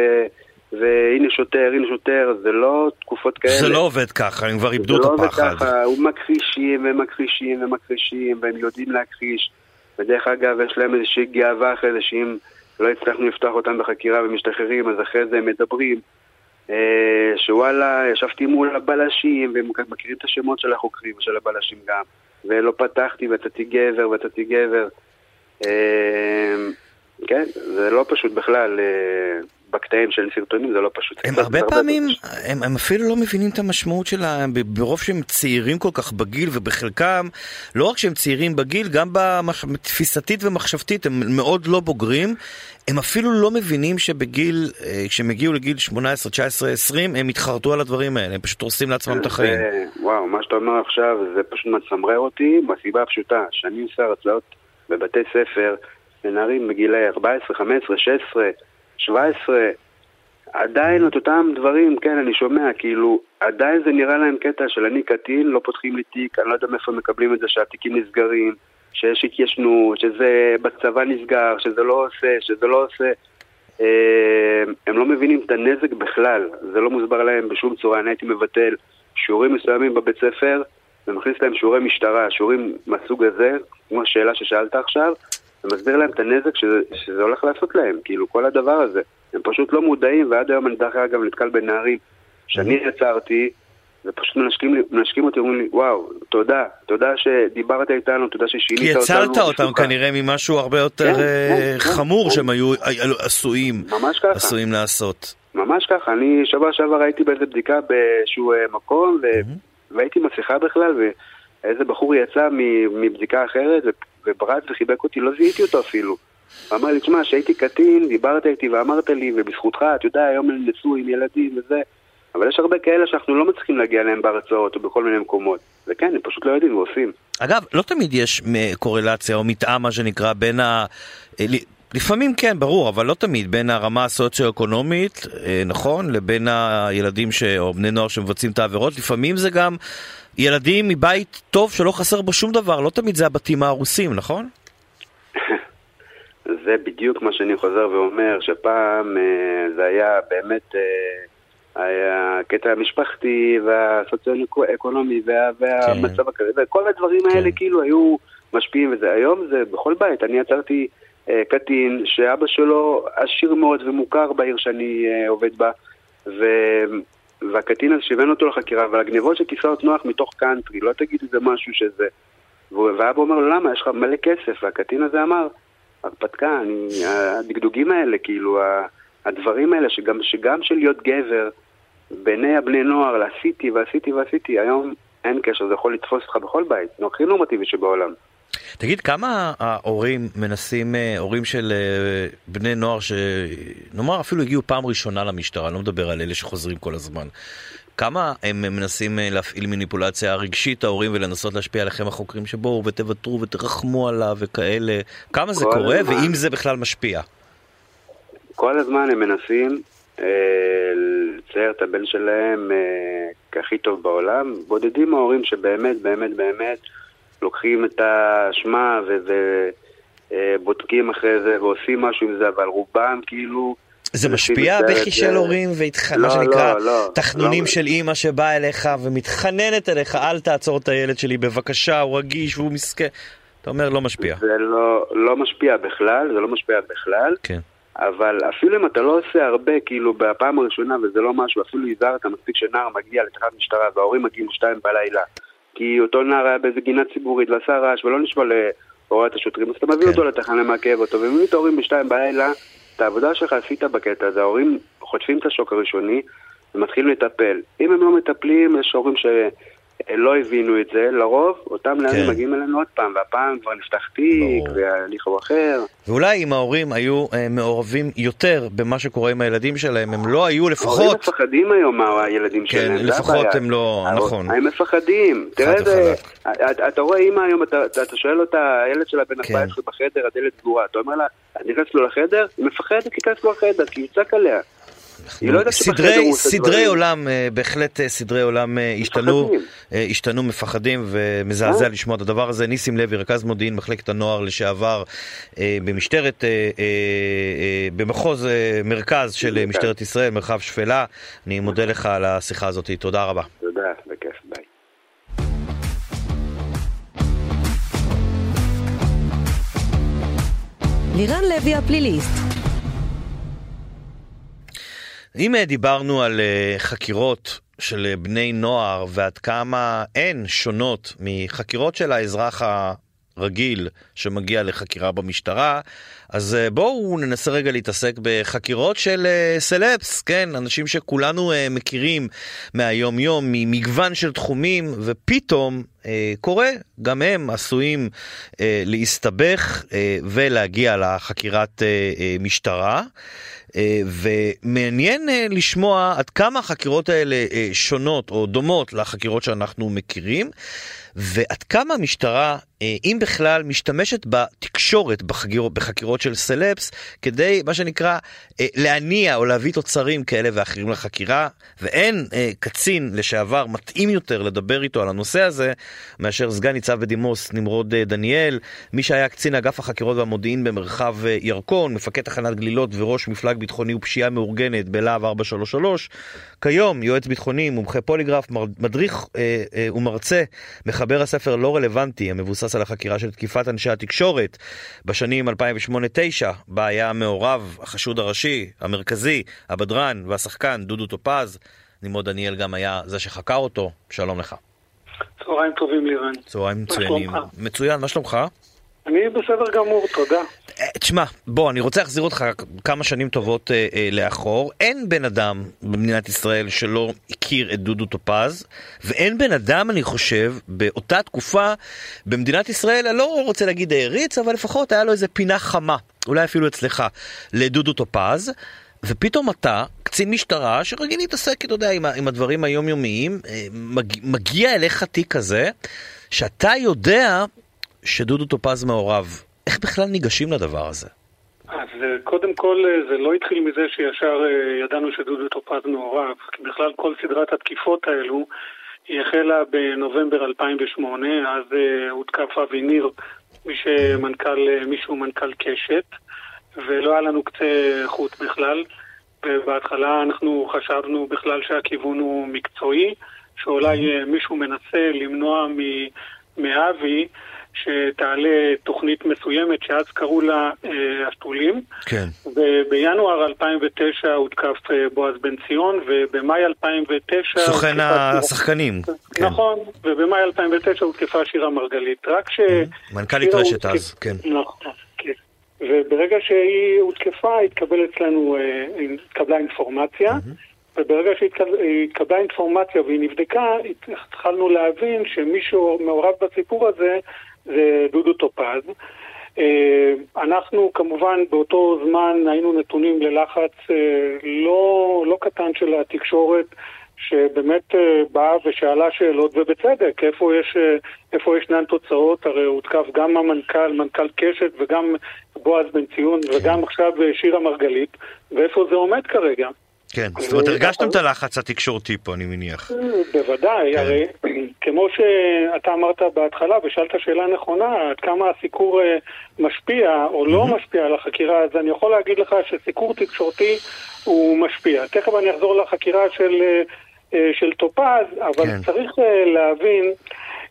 והנה שוטר, הנה שוטר, זה לא תקופות כאלה. זה לא עובד ככה, הם כבר איבדו את הפחד. זה לא עובד ככה, הוא מכחישים ומכחישים ומכחישים והם יודעים להכחיש. ודרך אגב, יש להם איזושהי גאווה אחרי זה שאם לא הצלחנו לפתוח אותם בחקירה ומשתחררים, אז אחרי זה הם מדברים. אה, שוואלה, ישבתי מול הבלשים, והם מכירים את השמות של החוקרים ושל הבלשים גם, ולא פתחתי ויצאתי גבר ויצאתי גבר. אה, כן, זה לא פשוט בכלל. בקטעים של סרטונים זה לא פשוט. הם הרבה פעמים, הם, הם אפילו לא מבינים את המשמעות שלהם, ברוב שהם צעירים כל כך בגיל, ובחלקם, לא רק שהם צעירים בגיל, גם בתפיסתית ומחשבתית הם מאוד לא בוגרים, הם אפילו לא מבינים שבגיל, אה, כשהם הגיעו לגיל 18, 19, 20, הם התחרטו על הדברים האלה, הם פשוט הורסים לעצמם את החיים. וואו, מה שאתה אומר עכשיו זה פשוט מצמרר אותי, מהסיבה הפשוטה, שאני עושה הרצאות בבתי ספר לנערים בגילי 14, 15, 16, 17, עדיין את אותם דברים, כן, אני שומע, כאילו, עדיין זה נראה להם קטע של אני קטין, לא פותחים לי תיק, אני לא יודע מאיפה מקבלים את זה שהתיקים נסגרים, שיש התיישנות, שזה בצבא נסגר, שזה לא עושה, שזה לא עושה. אה, הם לא מבינים את הנזק בכלל, זה לא מוסבר להם בשום צורה, אני הייתי מבטל שיעורים מסוימים בבית ספר ומכניס להם שיעורי משטרה, שיעורים מהסוג הזה, כמו השאלה ששאלת עכשיו, ומסביר להם את הנזק שזה, שזה הולך לעשות להם, כאילו כל הדבר הזה. הם פשוט לא מודעים, ועד היום אני דרך אגב נתקל בנערים שאני יצרתי, ופשוט מנשקים, מנשקים אותי, אומרים לי, וואו, תודה, תודה שדיברת איתנו, תודה ששינית אותנו. כי הצלת אותם אותם כנראה ממשהו הרבה יותר כן, כן, כן, חמור כן, שהם היו עשויים, ממש ככה. עשויים לעשות. ממש ככה, אני שבוע שעבר הייתי באיזה בדיקה באיזשהו אה, מקום, ו... והייתי מסכה בכלל, ואיזה בחור יצא מבדיקה אחרת, וברץ וחיבק אותי, לא זיהיתי אותו אפילו. הוא אמר לי, תשמע, כשהייתי קטין, דיברת איתי ואמרת לי, ובזכותך, אתה יודע, היום אני נשוי עם ילדים וזה, אבל יש הרבה כאלה שאנחנו לא מצליחים להגיע אליהם בהרצאות או בכל מיני מקומות. וכן, הם פשוט לא יודעים ועושים. אגב, לא תמיד יש קורלציה או מתאם, מה שנקרא, בין ה... אה, לפעמים כן, ברור, אבל לא תמיד, בין הרמה הסוציו-אקונומית, אה, נכון, לבין הילדים ש... או בני נוער שמבצעים את העבירות, לפעמים זה גם ילדים מבית טוב שלא חסר בו שום דבר, לא תמיד זה הבתים ההרוסים, נכון? זה בדיוק מה שאני חוזר ואומר, שפעם אה, זה היה באמת היה הקטע המשפחתי והסוציו-אקונומי וה, והמצב כן. הכזה, וכל הדברים כן. האלה כאילו היו משפיעים וזה. היום זה בכל בית, אני יצרתי אה, קטין שאבא שלו עשיר מאוד ומוכר בעיר שאני אה, עובד בה, ו... והקטין הזה שהבאנו אותו לחקירה, אבל הגניבות של כיסאות נוח מתוך קאנטרי, לא תגיד איזה משהו שזה... ואבא אומר לו, למה? יש לך מלא כסף. והקטין הזה אמר, הרפתקה, אני, הדגדוגים האלה, כאילו, הדברים האלה, שגם, שגם של להיות גבר, בעיני הבני נוער, לעשיתי ועשיתי ועשיתי, היום אין קשר, זה יכול לתפוס אותך בכל בית, זה הכי נורמטיבי שבעולם. תגיד, כמה ההורים מנסים, אה, הורים של אה, בני נוער שנאמר אפילו הגיעו פעם ראשונה למשטרה, אני לא מדבר על אלה שחוזרים כל הזמן, כמה הם מנסים אה, להפעיל מניפולציה רגשית, ההורים, ולנסות להשפיע עליכם החוקרים שבואו ותוותרו ותרחמו עליו וכאלה? כמה זה קורה, הזמן, ואם זה בכלל משפיע? כל הזמן הם מנסים אה, לצייר את הבן שלהם אה, כהכי טוב בעולם. בודדים ההורים שבאמת, באמת, באמת לוקחים את האשמה ובודקים אחרי זה ועושים משהו עם זה, אבל רובם כאילו... זה משפיע בכי של הורים, והתח... לא, מה שנקרא, לא, לא, תחנונים. של אימא שבאה אליך ומתחננת אליך, אל תעצור את הילד שלי בבקשה, הוא רגיש והוא מסכן. אתה אומר, לא משפיע. זה לא, לא משפיע בכלל, זה לא משפיע בכלל. כן. אבל אפילו אם אתה לא עושה הרבה, כאילו, בפעם הראשונה, וזה לא משהו, אפילו הזהרת מספיק שנער מגיע לתחנת משטרה וההורים מגיעים שתיים בלילה, כי אותו נער היה באיזה גינה ציבורית ועשה רעש ולא נשמע להוראת השוטרים, אז אתה מביא כן. אותו לתחנה מעכב אותו, ומביא את ההורים בשתיים בלילה, את העבודה שלך עשית בקטע הזה, ההורים חוטפים את השוק הראשוני ומתחילים לטפל. אם הם לא מטפלים, יש הורים ש... לא הבינו את זה, לרוב אותם נערים כן. מגיעים אלינו עוד פעם, והפעם כבר נפתח תיק, וההליך הוא אחר. ואולי אם ההורים היו אה, מעורבים יותר במה שקורה עם הילדים שלהם, הם לא היו לפחות... ההורים מפחדים היום מהילדים כן, שלהם, כן, לפחות הם לא... נכון. הם מפחדים. תראה, זה, אתה, אתה רואה אימא היום, אתה, אתה שואל אותה, הילד שלה בן 14 כן. בחדר, הדלת סגורה, אתה אומר לה, אני נכנס לו לחדר? היא מפחדת להיכנס לו לחדר, כי יצעק עליה. לא סדרי, סדרי עולם, אה, בהחלט אה, סדרי עולם אה, השתנו, השתנו מפחדים ומזעזע לשמוע את הדבר הזה. ניסים לוי, רכז מודיעין מחלקת הנוער לשעבר במשטרת, במחוז מרכז של משטרת ישראל, מרחב שפלה. אני מודה לך על השיחה הזאת, תודה רבה. תודה, בכיף, ביי. לירן לוי הפליליסט אם אה, דיברנו על אה, חקירות של אה, בני נוער ועד כמה הן שונות מחקירות של האזרח רגיל שמגיע לחקירה במשטרה. אז בואו ננסה רגע להתעסק בחקירות של סלפס, כן, אנשים שכולנו מכירים מהיום יום, ממגוון של תחומים, ופתאום קורה, גם הם עשויים להסתבך ולהגיע לחקירת משטרה. ומעניין לשמוע עד כמה החקירות האלה שונות או דומות לחקירות שאנחנו מכירים, ועד כמה המשטרה אה, אם בכלל, משתמשת בתקשורת בחקיר, בחקירות של סלפס כדי, מה שנקרא, אה, להניע או להביא תוצרים כאלה ואחרים לחקירה, ואין אה, קצין לשעבר מתאים יותר לדבר איתו על הנושא הזה מאשר סגן ניצב בדימוס נמרוד דניאל, מי שהיה קצין אגף החקירות והמודיעין במרחב ירקון, מפקד תחנת גלילות וראש מפלג ביטחוני ופשיעה מאורגנת בלהב 433, כיום יועץ ביטחוני, מומחה פוליגרף, מדריך ומרצה, מחבר הספר לא רלוונטי, המבוסס מבוסס על החקירה של תקיפת אנשי התקשורת בשנים 2008-2009, בה היה מעורב החשוד הראשי, המרכזי, הבדרן והשחקן דודו טופז. נמרוד דניאל גם היה זה שחקר אותו. שלום לך. צהריים טובים לירן. צהריים מצוינים. מצוין, מה שלומך? אני בסדר גמור, תודה. אה, תשמע, בוא, אני רוצה להחזיר אותך כמה שנים טובות אה, אה, לאחור. אין בן אדם במדינת ישראל שלא הכיר את דודו טופז, ואין בן אדם, אני חושב, באותה תקופה במדינת ישראל, אני לא רוצה להגיד העריץ, אבל לפחות היה לו איזה פינה חמה, אולי אפילו אצלך, לדודו טופז. ופתאום אתה, קצין משטרה, שרגיל להתעסק, אתה יודע, עם, עם הדברים היומיומיים, אה, מגיע, אליך תיק כזה, שאתה יודע שדודו טופז מעורב. איך בכלל ניגשים לדבר הזה? אז אה, קודם כל אה, זה לא התחיל מזה שישר אה, ידענו שדודו טופז מעורב, כי בכלל כל סדרת התקיפות האלו היא החלה בנובמבר 2008, אז הותקף אבי ניר, מי שמנכ"ל, מישהו מנכ"ל קשת, ולא היה לנו קצה חוט בכלל, ובהתחלה אנחנו חשבנו בכלל שהכיוון הוא מקצועי, שאולי מישהו מנסה למנוע מאבי שתעלה תוכנית מסוימת שאז קראו לה אה, השתולים. כן. ובינואר 2009 הותקף אה, בועז בן ציון, ובמאי 2009... סוכן השחקנים. כן. נכון, ובמאי 2009 הותקפה שירה מרגלית. רק ש... מנכ"לית רשת אז, כן. נכון, כן. וברגע שהיא הותקפה, התקבל אצלנו, אה, התקבלה אינפורמציה. וברגע שהתקבלה אינפורמציה והיא נבדקה, התחלנו להבין שמישהו מעורב בסיפור הזה זה דודו טופז. אה, אנחנו כמובן באותו זמן היינו נתונים ללחץ אה, לא, לא קטן של התקשורת שבאמת אה, באה ושאלה שאלות, ובצדק, איפה, יש, איפה ישנן תוצאות, הרי הותקף גם המנכ"ל, מנכ"ל קשת וגם בועז בן ציון. וגם עכשיו שירה מרגלית, ואיפה זה עומד כרגע. כן, זאת אומרת הרגשתם את הלחץ התקשורתי פה, אני מניח. בוודאי, כן. הרי כמו שאתה אמרת בהתחלה ושאלת שאלה נכונה, עד כמה הסיקור אה, משפיע או לא משפיע על החקירה, אז אני יכול להגיד לך שסיקור תקשורתי הוא משפיע. תכף אני אחזור לחקירה של, אה, אה, של טופז, אבל כן. צריך להבין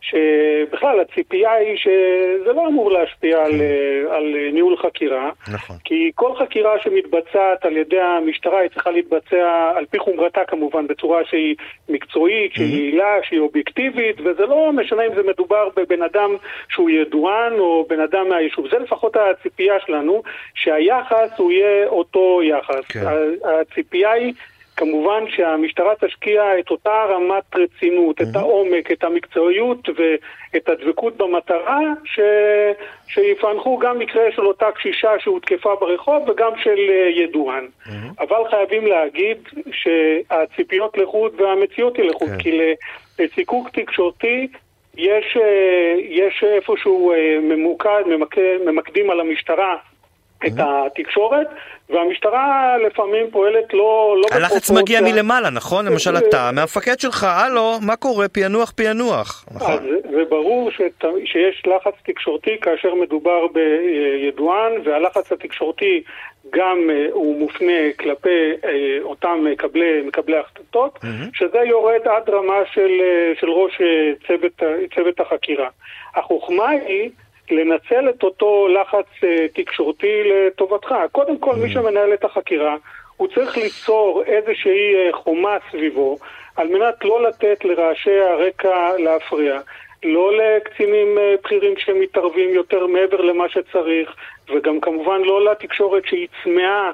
שבכלל הציפייה היא שזה לא אמור להשפיע על, כן. על ניהול חקירה, נכון. כי כל חקירה שמתבצעת על ידי המשטרה היא צריכה להתבצע על פי חומרתה כמובן, בצורה שהיא מקצועית, שהיא יעילה, שהיא אובייקטיבית, וזה לא משנה אם זה מדובר בבן אדם שהוא ידוען או בן אדם מהיישוב. זה לפחות הציפייה שלנו, שהיחס הוא יהיה אותו יחס. כן. הציפייה היא... כמובן שהמשטרה תשקיע את אותה רמת רצינות. את העומק, את המקצועיות ואת הדבקות במטרה, ש... שיפענחו גם מקרה של אותה קשישה שהותקפה ברחוב וגם של אה, ידוען. אבל חייבים להגיד שהציפיות לחוד והמציאות היא לחוד, כן. כי לסיקוק תקשורתי יש, אה, יש איפשהו אה, ממוקד, ממקד, ממקדים על המשטרה את התקשורת, והמשטרה לפעמים פועלת לא... לא הלחץ מגיע מלמעלה, נכון? למשל אתה, מהמפקד שלך, הלו, מה קורה? פענוח, פענוח. נכון. זה ברור שיש לחץ תקשורתי כאשר מדובר בידוען, והלחץ התקשורתי גם אה, הוא מופנה כלפי אה, אותם מקבלי, מקבלי החלטות, שזה יורד עד רמה של, אה, של ראש צוות, צוות החקירה. החוכמה היא... לנצל את אותו לחץ אה, תקשורתי לטובתך. קודם כל, מי mm. שמנהל את החקירה, הוא צריך ליצור איזושהי אה, חומה סביבו, על מנת לא לתת לרעשי הרקע להפריע. לא לקצינים אה, בכירים שמתערבים יותר מעבר למה שצריך, וגם כמובן לא לתקשורת שהיא צמאה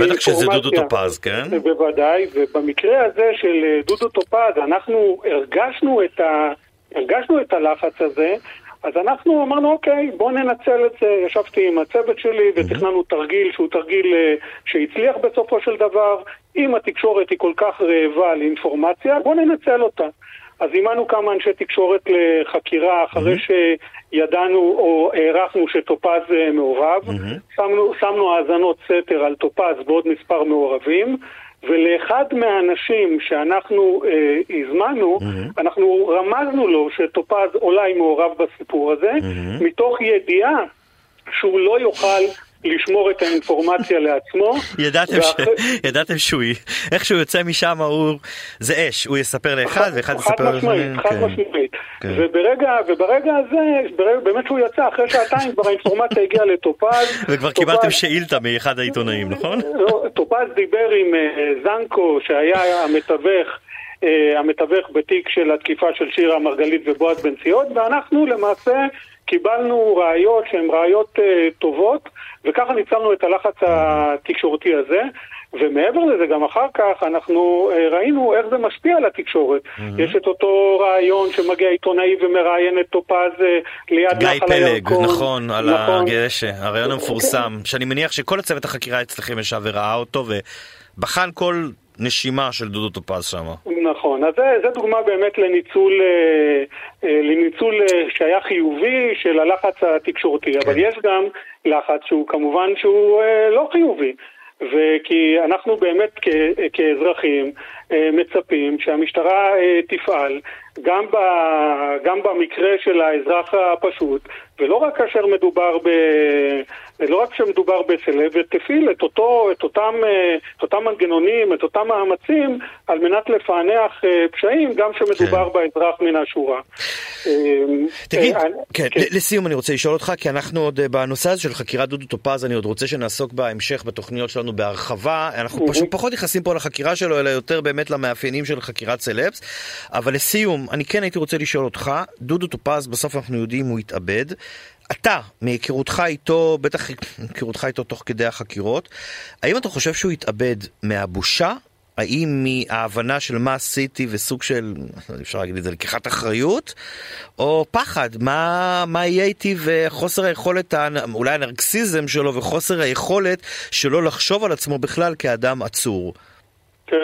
בטח שזה דודו טופז, כן? בוודאי, ובמקרה הזה של דודו טופז, אנחנו הרגשנו את, ה... הרגשנו את הלחץ הזה, אז אנחנו אמרנו, אוקיי, בואו ננצל את זה. ישבתי עם הצוות שלי ותכננו תרגיל שהוא תרגיל שהצליח בסופו של דבר. אם התקשורת היא כל כך רעבה לאינפורמציה, בואו ננצל אותה. אז אימנו כמה אנשי תקשורת לחקירה אחרי mm-hmm. שידענו או הערכנו שטופז מעורב. Mm-hmm. שמנו, שמנו האזנות סתר על טופז ועוד מספר מעורבים. ולאחד מהאנשים שאנחנו אה, הזמנו, mm-hmm. אנחנו רמזנו לו שטופז אולי מעורב בסיפור הזה, mm-hmm. מתוך ידיעה שהוא לא יוכל לשמור את האינפורמציה לעצמו. ידעתם, ואחרי... ש... ידעתם שהוא, איך שהוא יוצא משם הוא, זה אש, הוא יספר לאחד ואחד יספר לשני. חד כן. משמעית, כן. וברגע, וברגע הזה, ברגע, באמת שהוא יצא, אחרי שעתיים כבר האינפורמציה הגיעה לטופז. וכבר טופז... קיבלתם שאילתה מאחד העיתונאים, נכון? לא, טופז דיבר עם uh, זנקו, שהיה המתווך. Uh, המתווך בתיק של התקיפה של שירה מרגלית ובועז בן ציון, ואנחנו למעשה קיבלנו ראיות שהן ראיות uh, טובות, וככה ניצלנו את הלחץ התקשורתי הזה. ומעבר לזה, גם אחר כך אנחנו uh, ראינו איך זה משפיע על התקשורת. Mm-hmm. יש את אותו רעיון שמגיע עיתונאי ומראיין את טופז uh, ליד נחל הירקון. גיא פלג, נכון, על נכון. הגשא, הרעיון המפורסם, okay. שאני מניח שכל הצוות החקירה אצלכם ישב וראה אותו ובחן כל נשימה של דודו טופז שם. נכון, אז זו דוגמה באמת לניצול, אה, אה, לניצול אה, שהיה חיובי של הלחץ התקשורתי, כן. אבל יש גם לחץ שהוא כמובן שהוא לא חיובי. וכי אנחנו באמת כ- כאזרחים מצפים שהמשטרה תפעל גם, ב, גם במקרה של האזרח הפשוט, ולא רק כאשר מדובר ב... לא רק כשמדובר בסלב, ותפעיל את, אותו, את, אותם, את אותם מנגנונים, את אותם מאמצים, על מנת לפענח אה, פשעים, גם כשמדובר כן. באזרח מן השורה. אה, תגיד, אה, כן, כן. לסיום אני רוצה לשאול אותך, כי אנחנו עוד בנושא הזה של חקירת דודו טופז, אני עוד רוצה שנעסוק בהמשך בתוכניות שלנו בהרחבה. אנחנו פשוט פחות נכנסים פה לחקירה שלו, אלא יותר באמת למאפיינים של חקירת סלבס. אבל לסיום, אני כן הייתי רוצה לשאול אותך, דודו טופז, בסוף אנחנו יודעים, הוא התאבד. אתה, מהיכרותך איתו, בטח מהיכרותך איתו תוך כדי החקירות, האם אתה חושב שהוא התאבד מהבושה? האם מההבנה של מה עשיתי וסוג של, אפשר להגיד את זה, לקיחת אחריות? או פחד, מה, מה יהיה איתי וחוסר היכולת, אולי הנרקסיזם שלו וחוסר היכולת שלו לחשוב על עצמו בכלל כאדם עצור? כן.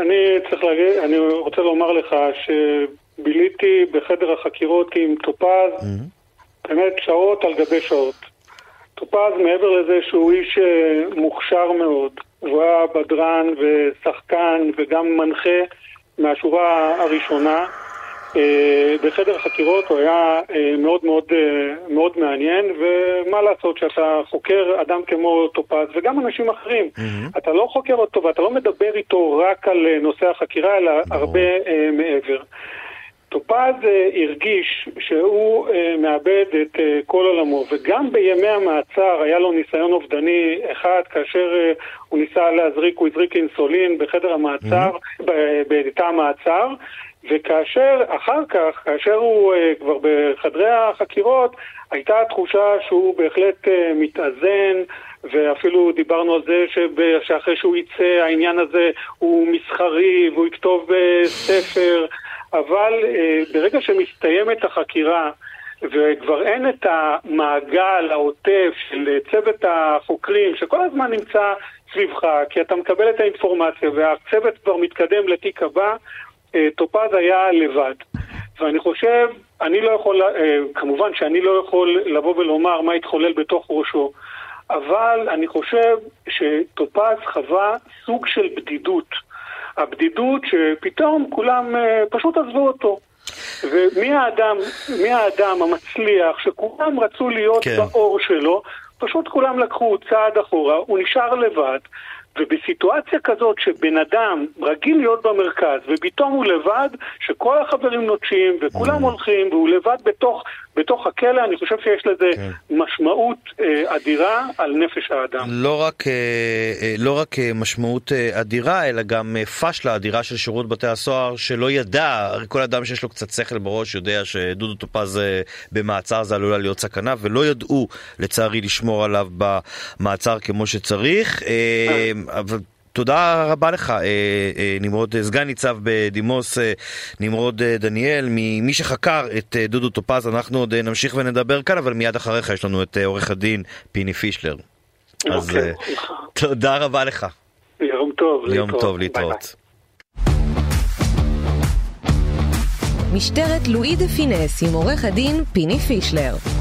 אני צריך להגיד, אני רוצה לומר לך שביליתי בחדר החקירות עם טופז mm-hmm. באמת שעות על גבי שעות. טופז, מעבר לזה שהוא איש אה, מוכשר מאוד, הוא היה בדרן ושחקן וגם מנחה מהשורה הראשונה, בחדר החקירות הוא היה אה, מאוד מאוד, אה, מאוד מעניין, ומה לעשות שאתה חוקר אדם כמו טופז וגם אנשים אחרים. Mm-hmm. אתה לא חוקר אותו ואתה לא מדבר איתו רק על נושא החקירה, אלא mm-hmm. הרבה מעבר. טופז הרגיש שהוא מאבד את כל עולמו, וגם בימי המעצר היה לו ניסיון אובדני אחד, כאשר הוא ניסה להזריק, הוא הזריק אינסולין בחדר המעצר, mm-hmm. בתא המעצר. וכאשר, אחר כך, כאשר הוא uh, כבר בחדרי החקירות, הייתה תחושה שהוא בהחלט uh, מתאזן, ואפילו דיברנו על זה שב, שאחרי שהוא יצא העניין הזה הוא מסחרי והוא יכתוב uh, ספר, אבל uh, ברגע שמסתיימת החקירה וכבר אין את המעגל העוטף של צוות החוקרים שכל הזמן נמצא סביבך, כי אתה מקבל את האינפורמציה והצוות כבר מתקדם לתיק הבא, טופז היה לבד. ואני חושב, אני לא יכול, אה, כמובן שאני לא יכול לבוא ולומר מה התחולל בתוך ראשו, אבל אני חושב שטופז חווה סוג של בדידות. הבדידות שפתאום כולם אה, פשוט עזבו אותו. ומי האדם, מי האדם המצליח שכולם רצו להיות כן. באור שלו, פשוט כולם לקחו צעד אחורה, הוא נשאר לבד, ובסיטואציה כזאת שבן אדם רגיל להיות במרכז ופתאום הוא לבד, שכל החברים נוטשים וכולם mm. הולכים והוא לבד בתוך, בתוך הכלא, אני חושב שיש לזה כן. משמעות אה, אדירה על נפש האדם. לא רק, אה, אה, לא רק אה, משמעות אה, אדירה, אלא גם אה, פשלה אדירה של שירות בתי הסוהר, שלא ידע, כל אדם שיש לו קצת שכל בראש יודע שדודו טופז אה, במעצר זה עלולה להיות סכנה, ולא ידעו, לצערי, לשמור עליו במעצר כמו שצריך. אה, אבל תודה רבה לך, אה, אה, נמרוד, אה, סגן ניצב בדימוס, נמרוד דניאל, ממי שחקר את דודו טופז, אנחנו עוד נמשיך ונדבר כאן, אבל מיד אחריך יש לנו את עורך הדין פיני פישלר. אז אוקיי, תודה רבה לך. יום טוב, להתראות. יום טוב, להתראות. משטרת לואי דה פינס עם עורך הדין פיני פישלר.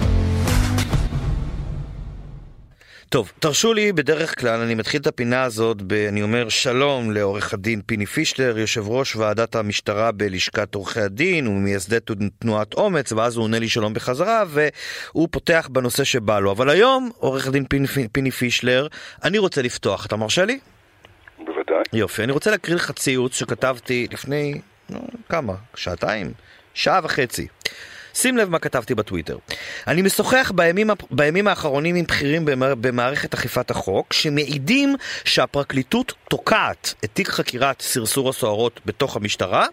טוב, תרשו לי, בדרך כלל אני מתחיל את הפינה הזאת, ב, אני אומר שלום לעורך הדין פיני פישלר, יושב ראש ועדת המשטרה בלשכת עורכי הדין, וממייסדי תנועת אומץ, ואז הוא עונה לי שלום בחזרה, והוא פותח בנושא שבא לו. אבל היום, עורך הדין פיני, פיני פישלר, אני רוצה לפתוח, אתה מרשה לי? בוודאי. יופי, אני רוצה להקריא לך ציוץ שכתבתי לפני, לא, כמה? שעתיים? שעה וחצי. שים לב מה כתבתי בטוויטר. אני משוחח בימים, בימים האחרונים עם בכירים במערכת אכיפת החוק, שמעידים שהפרקליטות תוקעת את תיק חקירת סרסור הסוהרות בתוך המשטרה,